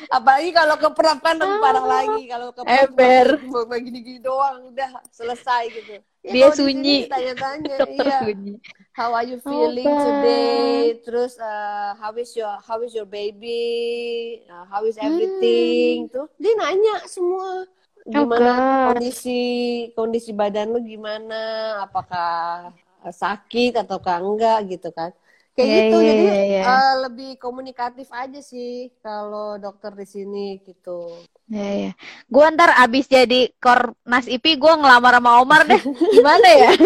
Apalagi kalau kan lebih parah lagi. Kalau Ah. Ember. cuma gini-gini doang, udah selesai gitu. Ya, Dia sunyi. Tanya-tanya, Dokter iya. sunyi. How are you feeling Opa. today? Terus uh, how is your how is your baby? Uh, how is everything? Tuh dia nanya semua gimana Hmm. God. kondisi kondisi badan lu gimana? Apakah uh, sakit ataukah enggak gitu kan? Kayak Iya, gitu iya, jadi iya, iya. uh, lebih komunikatif aja sih kalau dokter di sini gitu. Ya, ya. Gue ntar abis jadi kornas IP, gue ngelamar sama Omar deh. Gimana ya?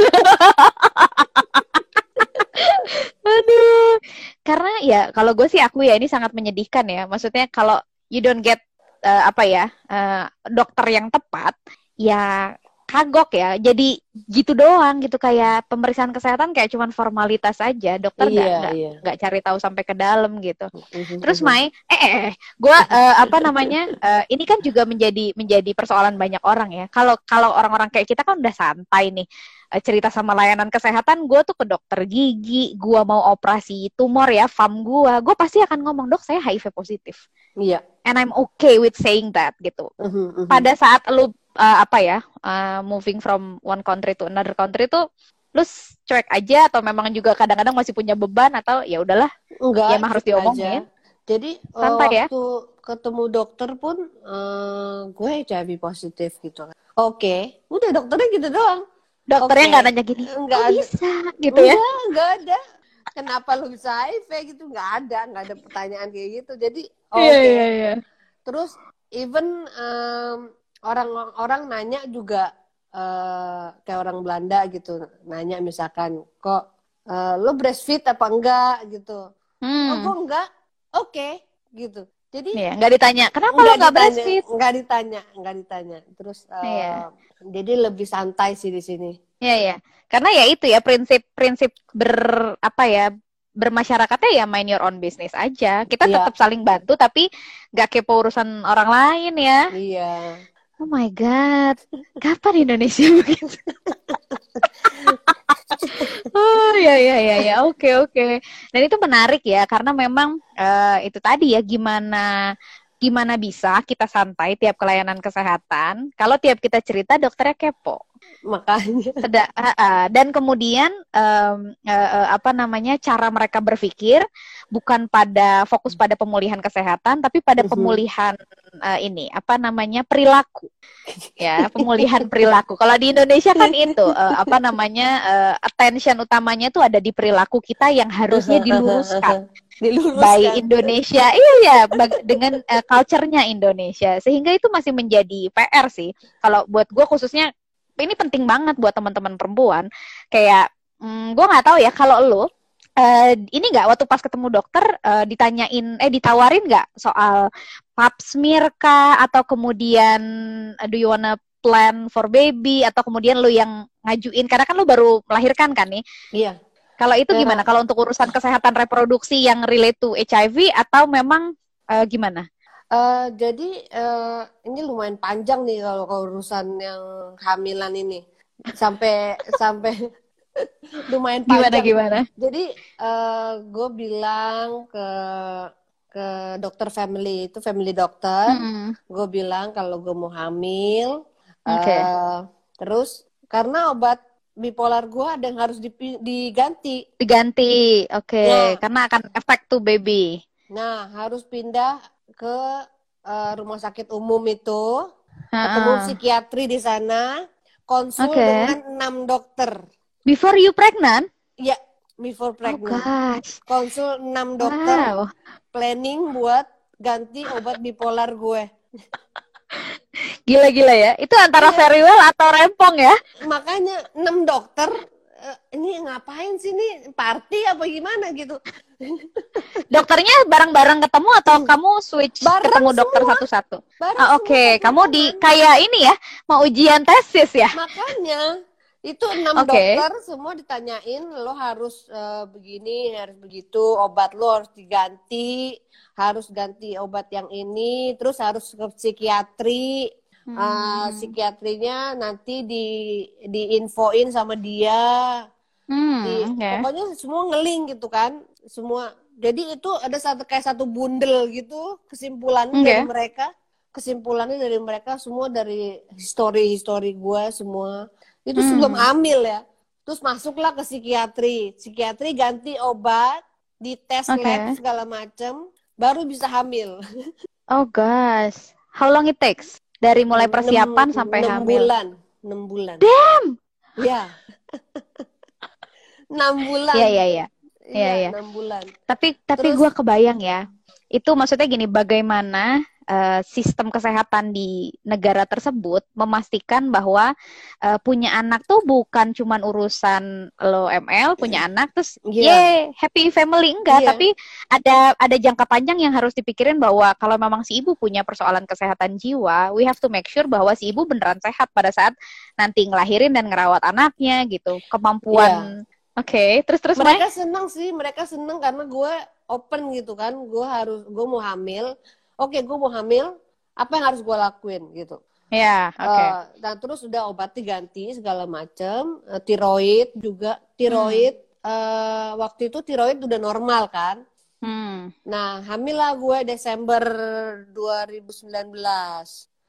Aduh. Karena ya, kalau gue sih aku ya ini sangat menyedihkan ya. Maksudnya kalau you don't get eh, apa ya eh, dokter yang tepat, ya kagok ya. Jadi gitu doang gitu kayak pemeriksaan kesehatan kayak cuman formalitas aja. Dokter nggak iya, nggak iya. cari tahu sampai ke dalam gitu. Mhm, Terus. Mai, eh, eh, eh, gue apa namanya? eh, ini kan juga menjadi menjadi persoalan banyak orang ya. Kalau kalau orang-orang kayak kita kan udah santai nih eh, cerita sama layanan kesehatan. Gue tuh ke dokter gigi, gue mau operasi tumor ya, fam gue, gue pasti akan ngomong dok saya HIV positif. Iya. And I'm okay with saying that gitu. Mhm, mhm. Pada saat lu eh, apa ya eh, moving from one country to another country tuh lu cuek aja atau memang juga kadang-kadang masih punya beban atau ya udahlah Enggak, Ya, emang harus gitu diomongin. aja. Jadi eh, Santai ya? waktu ketemu dokter pun eh, gue HIV positif gitu kan. Oke, udah dokternya gitu doang. dokternya nggak nanya gini Enggak ada. bisa gitu ya Enggak, ada. Kenapa lu bisa HIV gitu? Enggak ada, enggak ada pertanyaan kayak gitu. Jadi oke. Iya, iya, iya. Terus even em, orang-orang nanya juga eh, kayak orang Belanda gitu, nanya misalkan kok eh, lo breastfeed apa enggak gitu. Oh, Hmm. kok enggak? Oke, gitu. Jadi Iya, nggak ditanya. Kenapa lo nggak breastfeed? Nggak ditanya, nggak ditanya. Terus eh, Iya. jadi lebih santai sih di sini. Iya, iya. Karena ya itu ya prinsip-prinsip ber apa ya bermasyarakatnya ya mind your own business aja. Kita Iya. tetap saling bantu tapi nggak kepo urusan orang lain ya. Iya. Oh my god, kapan Indonesia begitu? oh ya ya ya ya, oke oke. Dan itu menarik ya karena memang eh, itu tadi ya gimana gimana bisa kita santai tiap kelayanan kesehatan kalau tiap kita cerita dokternya kepo. Makanya. Seda- dan kemudian em, eh, eh, apa namanya cara mereka berpikir bukan pada fokus pada pemulihan kesehatan tapi pada Mhm. pemulihan eh, ini apa namanya perilaku ya pemulihan perilaku kalau di Indonesia kan itu eh, apa namanya eh, attention utamanya tuh ada di perilaku kita yang harusnya diluruskan Diluruskan. by Indonesia iya ya dengan eh, culture-nya Indonesia sehingga itu masih menjadi PR sih kalau buat gue khususnya ini penting banget buat teman-teman perempuan kayak hmm, gue nggak tahu ya kalau lo eh, ini nggak waktu pas ketemu dokter eh, ditanyain eh ditawarin nggak soal pap smear kah atau kemudian eh, do you wanna plan for baby atau kemudian lo yang ngajuin karena kan lo baru melahirkan kan nih Iya. kalau itu gimana? Kalau untuk urusan kesehatan reproduksi yang relate to HIV atau memang eh, gimana? Eh, jadi eh, ini lumayan panjang nih kalau kalau urusan yang hamilan ini. sampai sampai lumayan Gimana panjang. gimana? Jadi gue bilang ke ke dokter family itu family dokter, Mm-mm. gue bilang kalau gue mau hamil, Oke. eh, terus karena obat bipolar gue ada yang harus diganti, Diganti. Oke, Ya. karena akan efek to baby. nah harus pindah ke eh, rumah sakit umum itu, ketemu Ha-ha. psikiatri di sana, konsul Oke. dengan enam dokter, Before you pregnant? ya before Oh pregnant, gosh. konsul enam dokter. Wow. planning buat ganti obat bipolar gue. Gila-gila ya. Itu antara Iya. very well atau rempong ya? Makanya enam dokter ini ngapain sih ini party apa gimana gitu. Dokternya bareng-bareng ketemu atau kamu switch Hmm. Bareng ketemu dokter semua. satu-satu? Bareng Ah, Oke, satu kamu di kayak ini ya, mau ujian tesis ya? Makanya itu enam Oke. dokter semua ditanyain lo harus eh, begini harus begitu obat lo harus diganti harus ganti obat yang ini terus harus ke psikiatri Hmm. Eh, psikiatrinya nanti di diinfoin sama dia Hmm, Di- oke. pokoknya semua ngeling gitu kan semua jadi itu ada satu kayak satu bundel gitu kesimpulannya Oke. dari mereka kesimpulannya dari mereka semua dari histori histori gue semua itu Hmm. sebelum hamil ya terus masuklah ke psikiatri psikiatri ganti obat dites Oke. lab segala macem baru bisa hamil Oh gosh, how long it takes? Dari mulai persiapan Enam- sampai enam hamil. bulan enam bulan Damn. ya enam bulan Iya, iya, iya. Iya, Iya, iya. enam bulan Tapi tapi Terus- gua kebayang ya. Itu maksudnya gini, bagaimana eh, sistem kesehatan di negara tersebut memastikan bahwa eh, punya anak tuh bukan cuman urusan lo ML punya anak terus Iya. ye happy family enggak, Iya. tapi ada ada jangka panjang yang harus dipikirin bahwa kalau memang si ibu punya persoalan kesehatan jiwa, we have to make sure bahwa si ibu beneran sehat pada saat nanti ngelahirin dan ngerawat anaknya gitu. Kemampuan Oke, terus terus Mai? mereka seneng sih mereka seneng karena gue open gitu kan gue harus gue mau hamil oke gue mau hamil apa yang harus gue lakuin gitu Ya, oke. Eh, dan terus udah obat diganti segala macem Eh, tiroid juga tiroid eh, waktu itu tiroid udah normal kan Hmm. nah hamil lah gue Desember 2019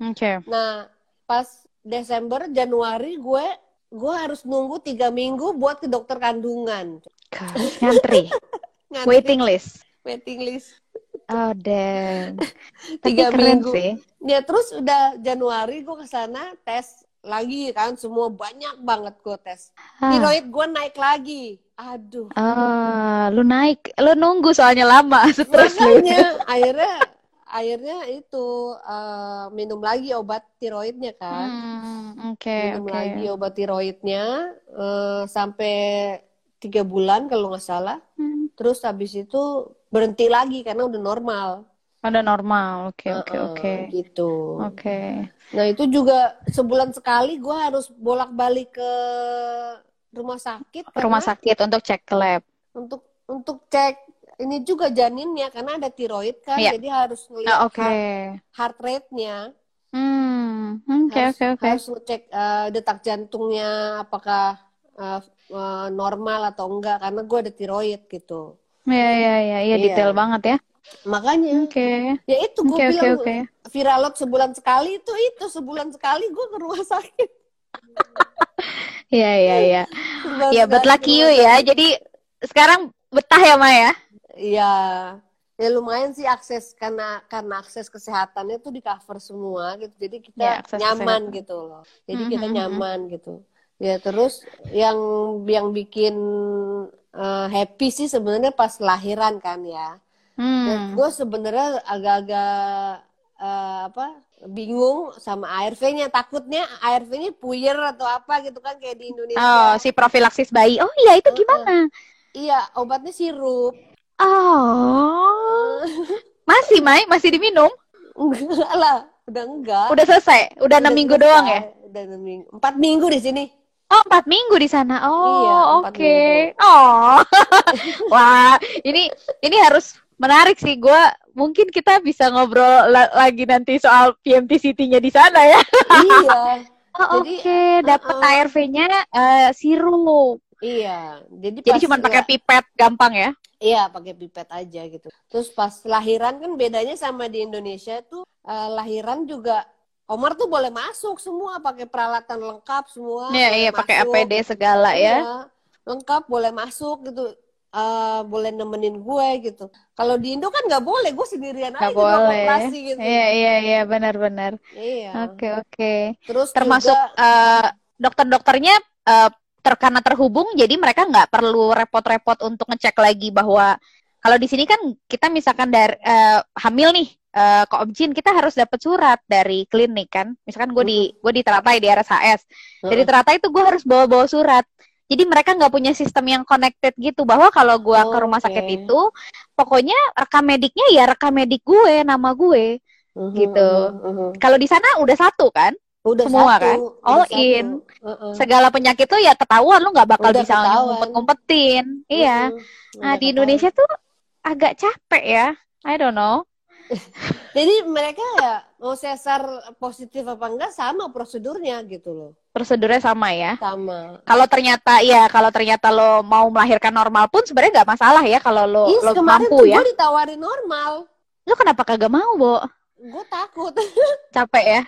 Oke. nah pas Desember Januari gue gue harus nunggu tiga minggu buat ke dokter kandungan Gosh, Ngantri. Ngantri Waiting list. waiting list Oh, damn. Tapi Tiga minggu. sih. Ya terus udah Januari gue ke sana tes lagi kan semua banyak banget gue tes. Ah. Tiroid gue naik lagi. Aduh. Ah, lu naik, lu nunggu soalnya lama, stres lu. Makanya akhirnya akhirnya itu eh, minum lagi obat tiroidnya kan. Hmm, oke, minum oke. lagi obat tiroidnya eh, sampai tiga bulan kalau nggak salah. Hmm. Terus habis itu berhenti lagi karena udah normal. Udah normal. Oke, oke, Eh, eh, oke. Gitu. Oke. Nah itu juga sebulan sekali gue harus bolak-balik ke rumah sakit rumah sakit untuk cek lab. untuk untuk cek ini juga janinnya karena ada tiroid kan, Iya. jadi harus ngelihat Ah, oke. heart, heart rate-nya, Hmm, oke, harus oke, oke. harus ngecek eh, detak jantungnya apakah eh, eh, normal atau enggak karena gue ada tiroid gitu. Ya, ya, ya, ya, Iya. detail banget ya. Makanya Oke. ya itu gue oke, bilang oke. viralot sebulan sekali itu itu sebulan sekali gue ke rumah sakit. Ya, ya, ya. Sebulan Ya, but lucky you ya. Jadi sekarang betah ya, Maya? Iya, ya lumayan sih akses karena karena akses kesehatannya tuh di cover semua gitu. Jadi kita Ya, nyaman kesehatan. gitu loh. Jadi Mhm, kita mhm. nyaman gitu. Ya terus yang yang bikin eh, happy sih sebenarnya pas lahiran kan ya. Dan Hmm. gue sebenarnya agak-agak eh, apa bingung sama ARV-nya. Takutnya ARV-nya puyer atau apa gitu kan kayak di Indonesia. Oh, si profilaksis bayi. Oh iya, itu gimana? Iya, obatnya sirup. Oh. Masih, Mai? Masih diminum? Enggak lah, udah enggak. Udah selesai? Udah enam minggu selesai. doang ya? Udah enam minggu. Empat minggu di sini. Oh, empat minggu di sana. Iya, Oh, empat oke. minggu. Oh, wah, ini ini harus menarik sih. Gua mungkin kita bisa ngobrol la- lagi nanti soal PMT City-nya di sana ya. iya. Oh, oke, dapat uh-uh. ARV-nya eh, sirup. Iya, jadi Jadi cuma pakai pipet gampang ya? Iya, pakai pipet aja gitu. Terus pas lahiran kan bedanya sama di Indonesia tuh eh, lahiran juga Omar tuh boleh masuk semua pakai peralatan lengkap semua. Iya, iya pakai. APD segala ya. Iya, lengkap boleh masuk gitu. Eh, boleh nemenin gue gitu. Kalau di Indo kan nggak boleh, gue sendirian aja di ruang boleh. operasi gitu. Iya, iya, iya, benar-benar. Iya. Oke, oke. Terus Termasuk juga eh, dokter-dokternya eh, ter- karena terhubung, jadi mereka nggak perlu repot-repot untuk ngecek lagi bahwa kalau di sini kan kita misalkan dari eh, hamil nih eh, ke Objin, kita harus dapat surat dari klinik kan. Misalkan gue di gue di Teratai di RSHS, dari Heeh. Teratai itu gue harus bawa-bawa surat. Jadi mereka nggak punya sistem yang connected gitu bahwa kalau gue ke rumah Oke. sakit itu, pokoknya rekam mediknya ya rekam medik gue, nama gue. Mhm, gitu. mhm, mhm. Kalau di sana udah satu kan, Udah Semua satu, kan? udah All satu. in. Heeh. segala penyakit tuh ya ketahuan lu nggak bakal Udah bisa ngumpet-ngumpetin. Iya. Mhm, Nah udah di Indonesia tuh agak capek ya. I don't know. Jadi mereka ya mau sesar positif apa enggak sama prosedurnya gitu loh. Prosedurnya sama ya. Sama. Kalau ternyata ya kalau ternyata lo mau melahirkan normal pun sebenarnya nggak masalah ya kalau lo Iya, lo kemarin mampu tuh ya. gue ditawarin normal. Lo kenapa kagak mau, Bo? Gue takut. Capek ya.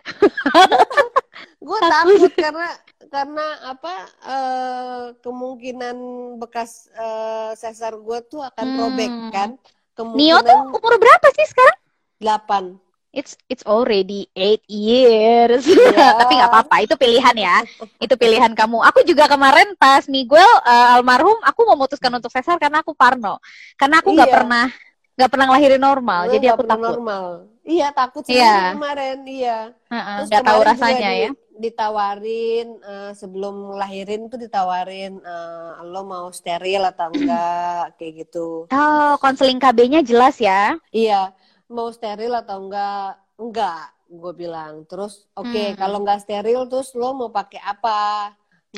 gue Takut. takut karena karena apa eh, kemungkinan bekas eh, sesar gue tuh akan Hmm. robek kan. Nio tuh Kemungkinan umur berapa sih sekarang? 8. It's it's already eight years. Iya. Tapi nggak apa-apa, itu pilihan ya. Itu pilihan kamu. Aku juga kemarin pas Miguel eh, almarhum, aku memutuskan untuk sesar karena aku parno. Karena aku nggak Iya. pernah nggak pernah ngelahirin normal, Gue jadi aku takut. normal. Iya takut sih Iya. kemarin. Iya. Heeh, Terus nggak tahu rasanya di- ya. Ditawarin eh, sebelum lahirin tuh ditawarin eh, lo mau steril atau enggak kayak gitu. Oh, konseling KB-nya jelas ya. Iya, mau steril atau enggak? Enggak, gue bilang. Terus oke, Hmm. kalau enggak steril terus lo mau pakai apa?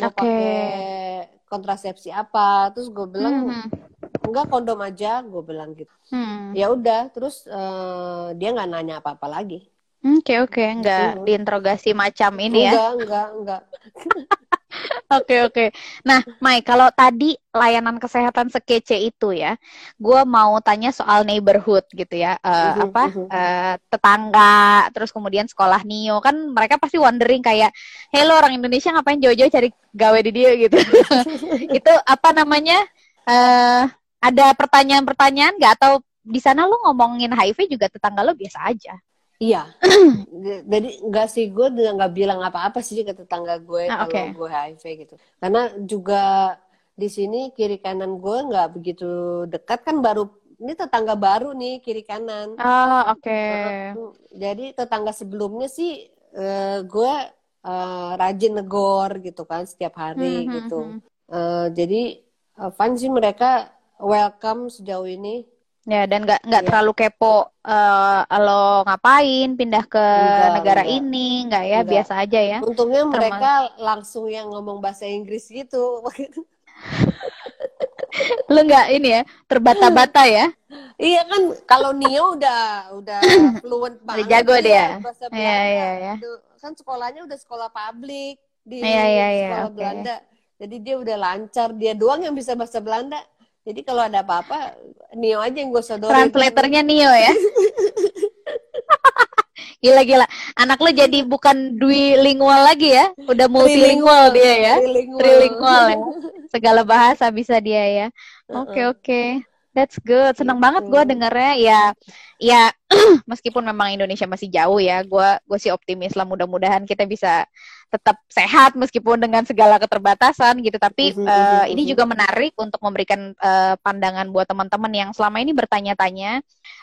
Mau Oke. pakai kontrasepsi apa? Terus gue bilang Mhm. enggak kondom aja, gue bilang gitu. Hmm. Ya udah, terus eh, dia nggak nanya apa-apa lagi. Oke oke, nggak Gitu. diinterogasi macam ini ya. Enggak, enggak, enggak. Oke oke. Nah, Mai, kalau tadi layanan kesehatan sekece itu ya, gue mau tanya soal neighborhood gitu ya, Eh, Mhm, apa mhm. eh, tetangga, terus kemudian sekolah Nio kan mereka pasti wondering kayak, hello orang Indonesia ngapain jauh-jauh cari gawe di dia gitu. itu apa namanya? eh ada pertanyaan-pertanyaan nggak atau di sana lu ngomongin HIV juga tetangga lo biasa aja? Iya. Jadi enggak sih gue nggak bilang apa-apa sih ke tetangga gue Ah, kalau gue HIV gitu. Karena juga di sini kiri kanan gue nggak begitu dekat kan baru ini tetangga baru nih kiri kanan. Oh, oke. Heeh. Jadi tetangga sebelumnya sih eh, gue eh, rajin negor gitu kan setiap hari Hmm, hmm, gitu. Eh, jadi eh, fun sih mereka welcome sejauh ini. Ya, dan nggak nggak Iya. terlalu kepo eh lo ngapain pindah ke Enggak, negara enggak. ini, nggak ya, Enggak. biasa aja ya. Untungnya mereka langsung yang ngomong bahasa Inggris gitu. Lo nggak ini ya, terbata-bata ya. Iya kan kalau Nio udah udah fluent banget jago dia. bahasa Iya, Belanda. iya, iya. Itu Kan sekolahnya udah sekolah publik di Iya, iya, iya, sekolah oke. Belanda. Jadi dia udah lancar, dia doang yang bisa bahasa Belanda. Jadi kalau ada apa-apa Nio aja yang gue sodorin. Translatornya Nio ya. Gila-gila. Anak lo jadi bukan duilingual lagi ya, udah multilingual dia ya. Trilingual. Trilingual ya. Segala bahasa bisa dia ya. Oke oke, that's good. Seneng Gitu. banget gue dengernya. Ya, ya meskipun memang Indonesia masih jauh ya, gue gue sih optimis lah. Mudah-mudahan kita bisa tetap sehat meskipun dengan segala keterbatasan gitu. Tapi Mhm, eh, mhm, ini mhm. juga menarik untuk memberikan eh, pandangan buat teman-teman yang selama ini bertanya-tanya.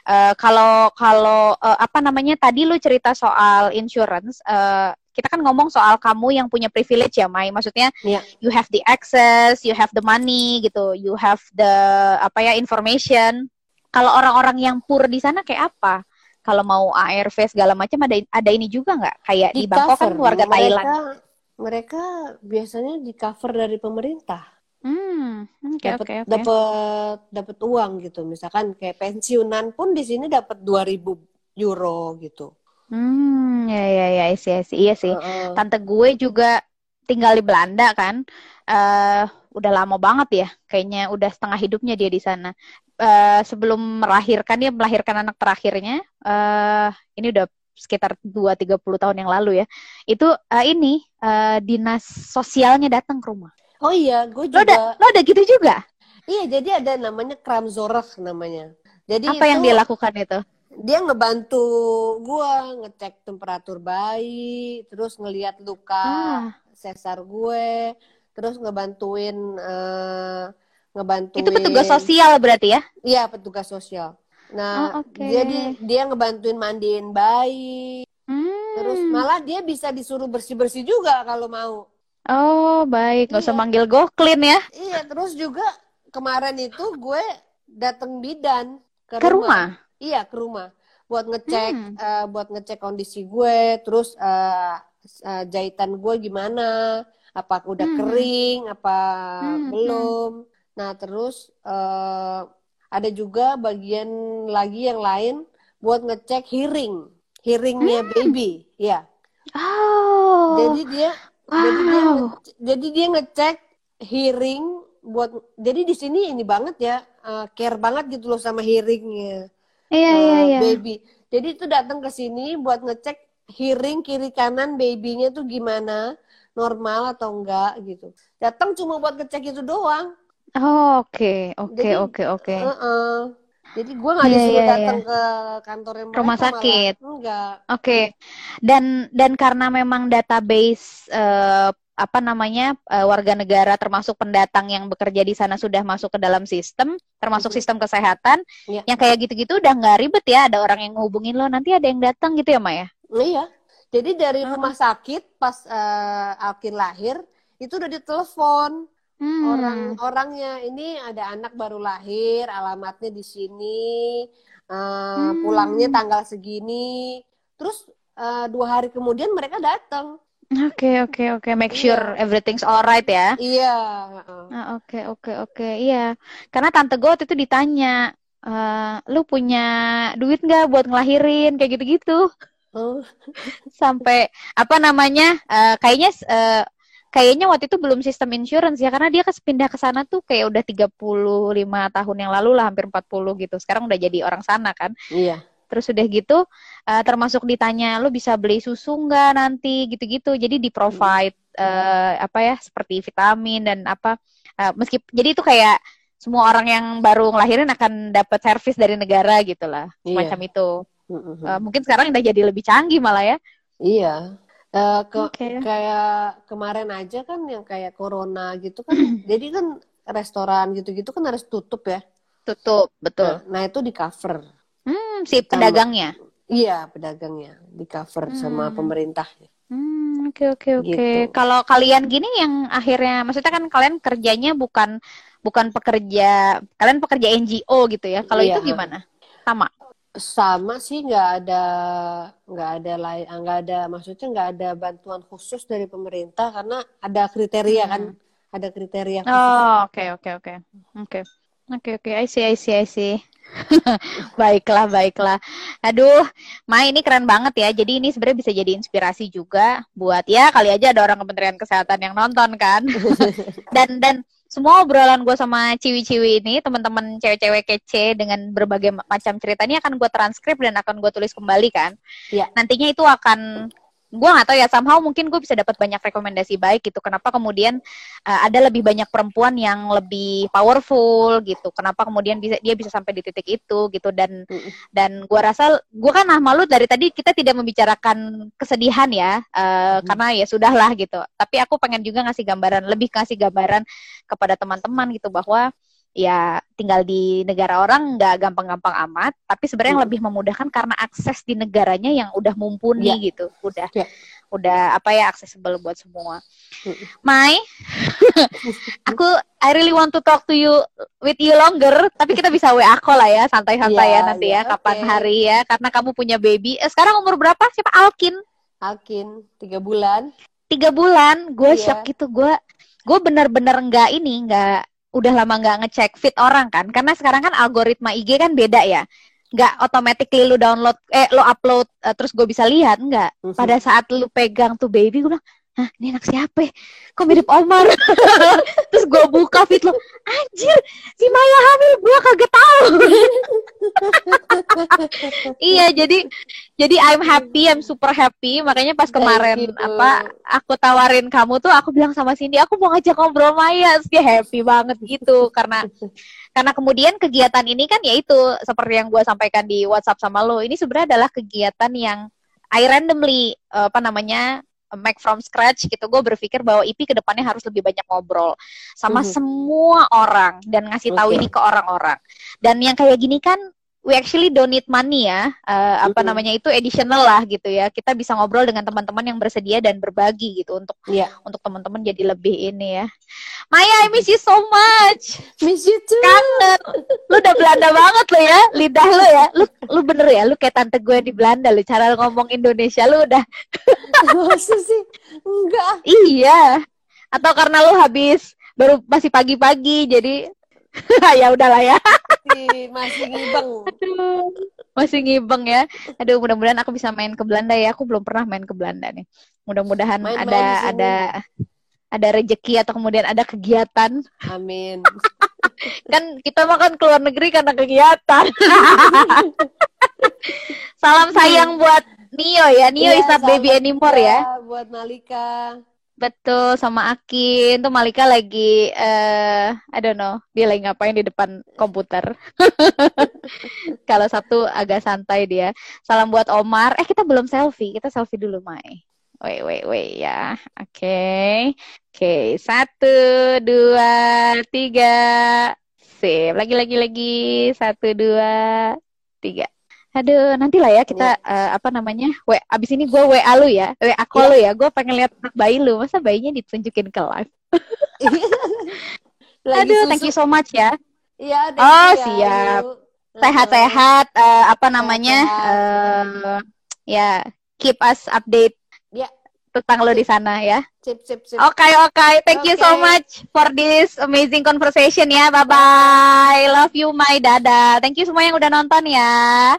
eh, kalau kalau eh, apa namanya tadi lu cerita soal insurance. eh, kita kan ngomong soal kamu yang punya privilege ya, Mai. Maksudnya Iya. you have the access, you have the money gitu, you have the apa ya information. Kalau orang-orang yang poor di sana kayak apa? Kalau mau ARV segala macam ada ada ini juga nggak? Kayak di, Bangkok kan cover. warga mereka, Thailand. Mereka biasanya di cover dari pemerintah. Hmm, oke dapat oke oke. dapat dapat uang gitu misalkan kayak pensiunan pun di sini dapat 2000 euro gitu Hmm, ya ya ya, iya sih, iya sih. Heeh. Tante gue juga tinggal di Belanda kan. eh udah lama banget ya, kayaknya udah setengah hidupnya dia di sana. Eh sebelum melahirkan dia melahirkan anak terakhirnya, eh ini udah sekitar dua tiga puluh tahun yang lalu ya. Itu eh, ini eh, dinas sosialnya datang ke rumah. Oh iya, gue Lo udah juga. lo udah gitu juga? Iya, jadi ada namanya Kramzorg namanya. Jadi Apa yang itu dia lakukan itu? dia ngebantu gua ngecek temperatur bayi, terus ngelihat luka Ah, sesar gue, terus ngebantuin eh, itu petugas sosial berarti ya? iya petugas sosial. Oh, Nah, oke. jadi dia ngebantuin mandiin bayi, terus Hmm. malah dia bisa disuruh bersih-bersih juga kalau mau. Oh, baik. Nggak usah Iya. manggil Goklin ya. Iya, terus juga kemarin itu gue dateng bidan ke, Ke rumah. Iya, ke rumah buat ngecek Hmm. eh, buat ngecek kondisi gue, terus eh, eh, jahitan gue gimana, apa udah Hmm. kering, apa Hmm, belum. Nah, terus eh, ada juga bagian lagi yang lain buat ngecek hearing, hearingnya baby, ya. Oh, Jadi dia jadi dia wow. jadi dia ngecek hearing buat jadi di sini ini banget ya eh, care banget gitu loh sama hearingnya Iya, iya, eh, iya. baby. Jadi itu datang ke sini buat ngecek hearing kiri kanan babynya tuh gimana, normal atau enggak gitu. Datang cuma buat ngecek itu doang. Oh, oke, oke, Jadi, oke, oke. Heeh. Jadi gue nggak Iya, disuruh iya, datang ke kantornya mereka Rumah malah. sakit. Enggak. Oke. Dan dan karena memang database eh, apa namanya eh, warga negara termasuk pendatang yang bekerja di sana sudah masuk ke dalam sistem, termasuk sistem kesehatan, Iya. yang kayak gitu-gitu udah nggak ribet ya. Ada orang yang ngehubungin lo, nanti ada yang datang gitu ya, Maya? Iya. Jadi dari rumah sakit pas eh, Alkin lahir itu udah ditelepon Hmm. orang-orangnya ini ada anak baru lahir, alamatnya di sini, eh, Hmm. pulangnya tanggal segini. Terus eh, dua hari kemudian mereka datang. Oke, oke, oke. Make Iya. sure everything's alright ya. Iya. Ah, oke, oke, oke. Iya. Karena tante gue waktu itu ditanya, eh, lu punya duit nggak buat ngelahirin kayak gitu-gitu. Oh, Sampai apa namanya? eh, kayaknya eh, kayaknya waktu itu belum sistem insurance ya karena dia kan pindah ke sana tuh kayak udah 35 tahun yang lalu lah, hampir 40 gitu. Sekarang udah jadi orang sana kan. iya. Terus udah gitu, eh, termasuk ditanya, lu bisa beli susu nggak nanti, gitu-gitu. Jadi di provide eh, apa ya, seperti vitamin dan apa. eh, meski jadi itu kayak semua orang yang baru ngelahirin akan dapat servis dari negara gitu lah, Iya. semacam itu. Eh, mungkin sekarang udah jadi lebih canggih malah ya. Iya. Eh, ke Oke. kayak kemarin aja kan yang kayak corona gitu kan. jadi kan restoran gitu-gitu kan harus tutup ya. Tutup, betul. Nah, nah itu di cover. Hmm, si Sama- pedagangnya. Iya, pedagangnya di cover sama Hmm. pemerintah. Hmm, oke oke oke. Gitu. Kalau kalian gini yang akhirnya maksudnya kan kalian kerjanya bukan bukan pekerja, kalian pekerja NGO gitu ya. Kalau Iya. itu gimana? Sama. Sama sih nggak ada nggak ada lain nggak ada maksudnya nggak ada bantuan khusus dari pemerintah karena ada kriteria kan ada kriteria khusus. Oh, oke oke oke. Oke. Oke oke, I see I see I see. baiklah, baiklah. Aduh, Ma ini keren banget ya. Jadi ini sebenarnya bisa jadi inspirasi juga buat ya kali aja ada orang Kementerian Kesehatan yang nonton kan. dan dan semua obrolan gue sama ciwi-ciwi ini, teman-teman cewek-cewek kece dengan berbagai ma- macam cerita ini akan gue transkrip dan akan gue tulis kembali kan. Iya. Nantinya itu akan gue nggak tahu ya somehow mungkin gue bisa dapat banyak rekomendasi baik gitu kenapa kemudian uh, ada lebih banyak perempuan yang lebih powerful gitu kenapa kemudian bisa dia bisa sampai di titik itu gitu dan Mm-mm. dan gua rasa gua kan ah malu dari tadi kita tidak membicarakan kesedihan ya uh, Mm. karena ya sudahlah gitu tapi aku pengen juga ngasih gambaran lebih ngasih gambaran kepada teman-teman gitu bahwa ya tinggal di negara orang nggak gampang-gampang amat tapi sebenarnya yang Mm. lebih memudahkan karena akses di negaranya yang udah mumpuni Ya. gitu udah Ya. udah apa ya accessible buat semua Mm. Mai aku I really want to talk to you with you longer tapi kita bisa WA call lah ya santai-santai ya Iya, nanti iya, ya kapan hari ya karena kamu punya baby eh, sekarang umur berapa siapa Alkin Alkin tiga bulan tiga bulan gue Iya. shock gitu gue gue bener-bener nggak ini nggak udah lama nggak ngecek fit orang kan karena sekarang kan algoritma IG kan beda ya nggak automatically lu download eh lu upload uh, terus gue bisa lihat nggak Mhm. pada saat lu pegang tuh baby gue bilang Hah, ini anak siapa ya? Kok mirip Omar? Terus gue buka feed lo, anjir, si Maya hamil, gue kagak tahu. iya, jadi jadi I'm happy, I'm super happy. Makanya pas kemarin you. apa aku tawarin kamu tuh, aku bilang sama Cindy, aku mau ngajak ngobrol Maya, Terus dia happy banget gitu karena karena kemudian kegiatan ini kan yaitu seperti yang gue sampaikan di WhatsApp sama lo, ini sebenarnya adalah kegiatan yang I randomly apa namanya make from scratch gitu. Gue berpikir bahwa IP ke depannya harus lebih banyak ngobrol sama Mhm. semua orang dan ngasih tahu ini ke orang-orang. Dan yang kayak gini kan we actually don't need money ya. Eh, apa Mhm. namanya itu additional lah gitu ya. Kita bisa ngobrol dengan teman-teman yang bersedia dan berbagi gitu untuk Iya. untuk teman-teman jadi lebih ini ya. Maya, I miss you so much. Miss you too. Kangen. Lu udah Belanda banget lo ya, lidah lu ya. Lu lu bener ya, lu kayak tante gue di Belanda lu cara ngomong Indonesia lu udah Masa sih? Enggak. iya. Atau karena lu habis baru masih pagi-pagi jadi ya udahlah ya. Masih, masih ngibeng. Aduh, masih ngibeng ya. Aduh, mudah-mudahan aku bisa main ke Belanda ya. Aku belum pernah main ke Belanda nih. Mudah-mudahan ada ada ada rezeki atau kemudian ada kegiatan. Amin. Kan kita makan keluar negeri karena kegiatan. Salam sayang buat Nio ya. Nio Iya, is not baby anymore ya. Buat Malika. Betul sama Akin. Tuh Malika lagi eh I don't know, dia lagi ngapain di depan komputer. Kalau Sabtu agak santai dia. Salam buat Omar. Eh kita belum selfie. Kita selfie dulu, Mai. Wait, wait, wait ya. Oke. Oke, satu, dua, tiga. Sip. Lagi, lagi, lagi. Satu, dua, tiga. Aduh, nantilah ya kita eh, apa namanya? W, abis ini gue WA lu ya, WA call lu ya. Gue pengen lihat bayi lu. Masa bayinya ditunjukin ke live? Lagi Aduh, susu. thank you so much ya. Iya, thank Oh, you ya, siap. Sehat-sehat. eh, apa namanya? Eh, ya, keep us update. Tentang lo di sana ya. Sip, sip, sip. Oke, oke. Thank you so much for this amazing conversation ya. Bye-bye. Love you, my dada. Thank you semua yang udah nonton ya.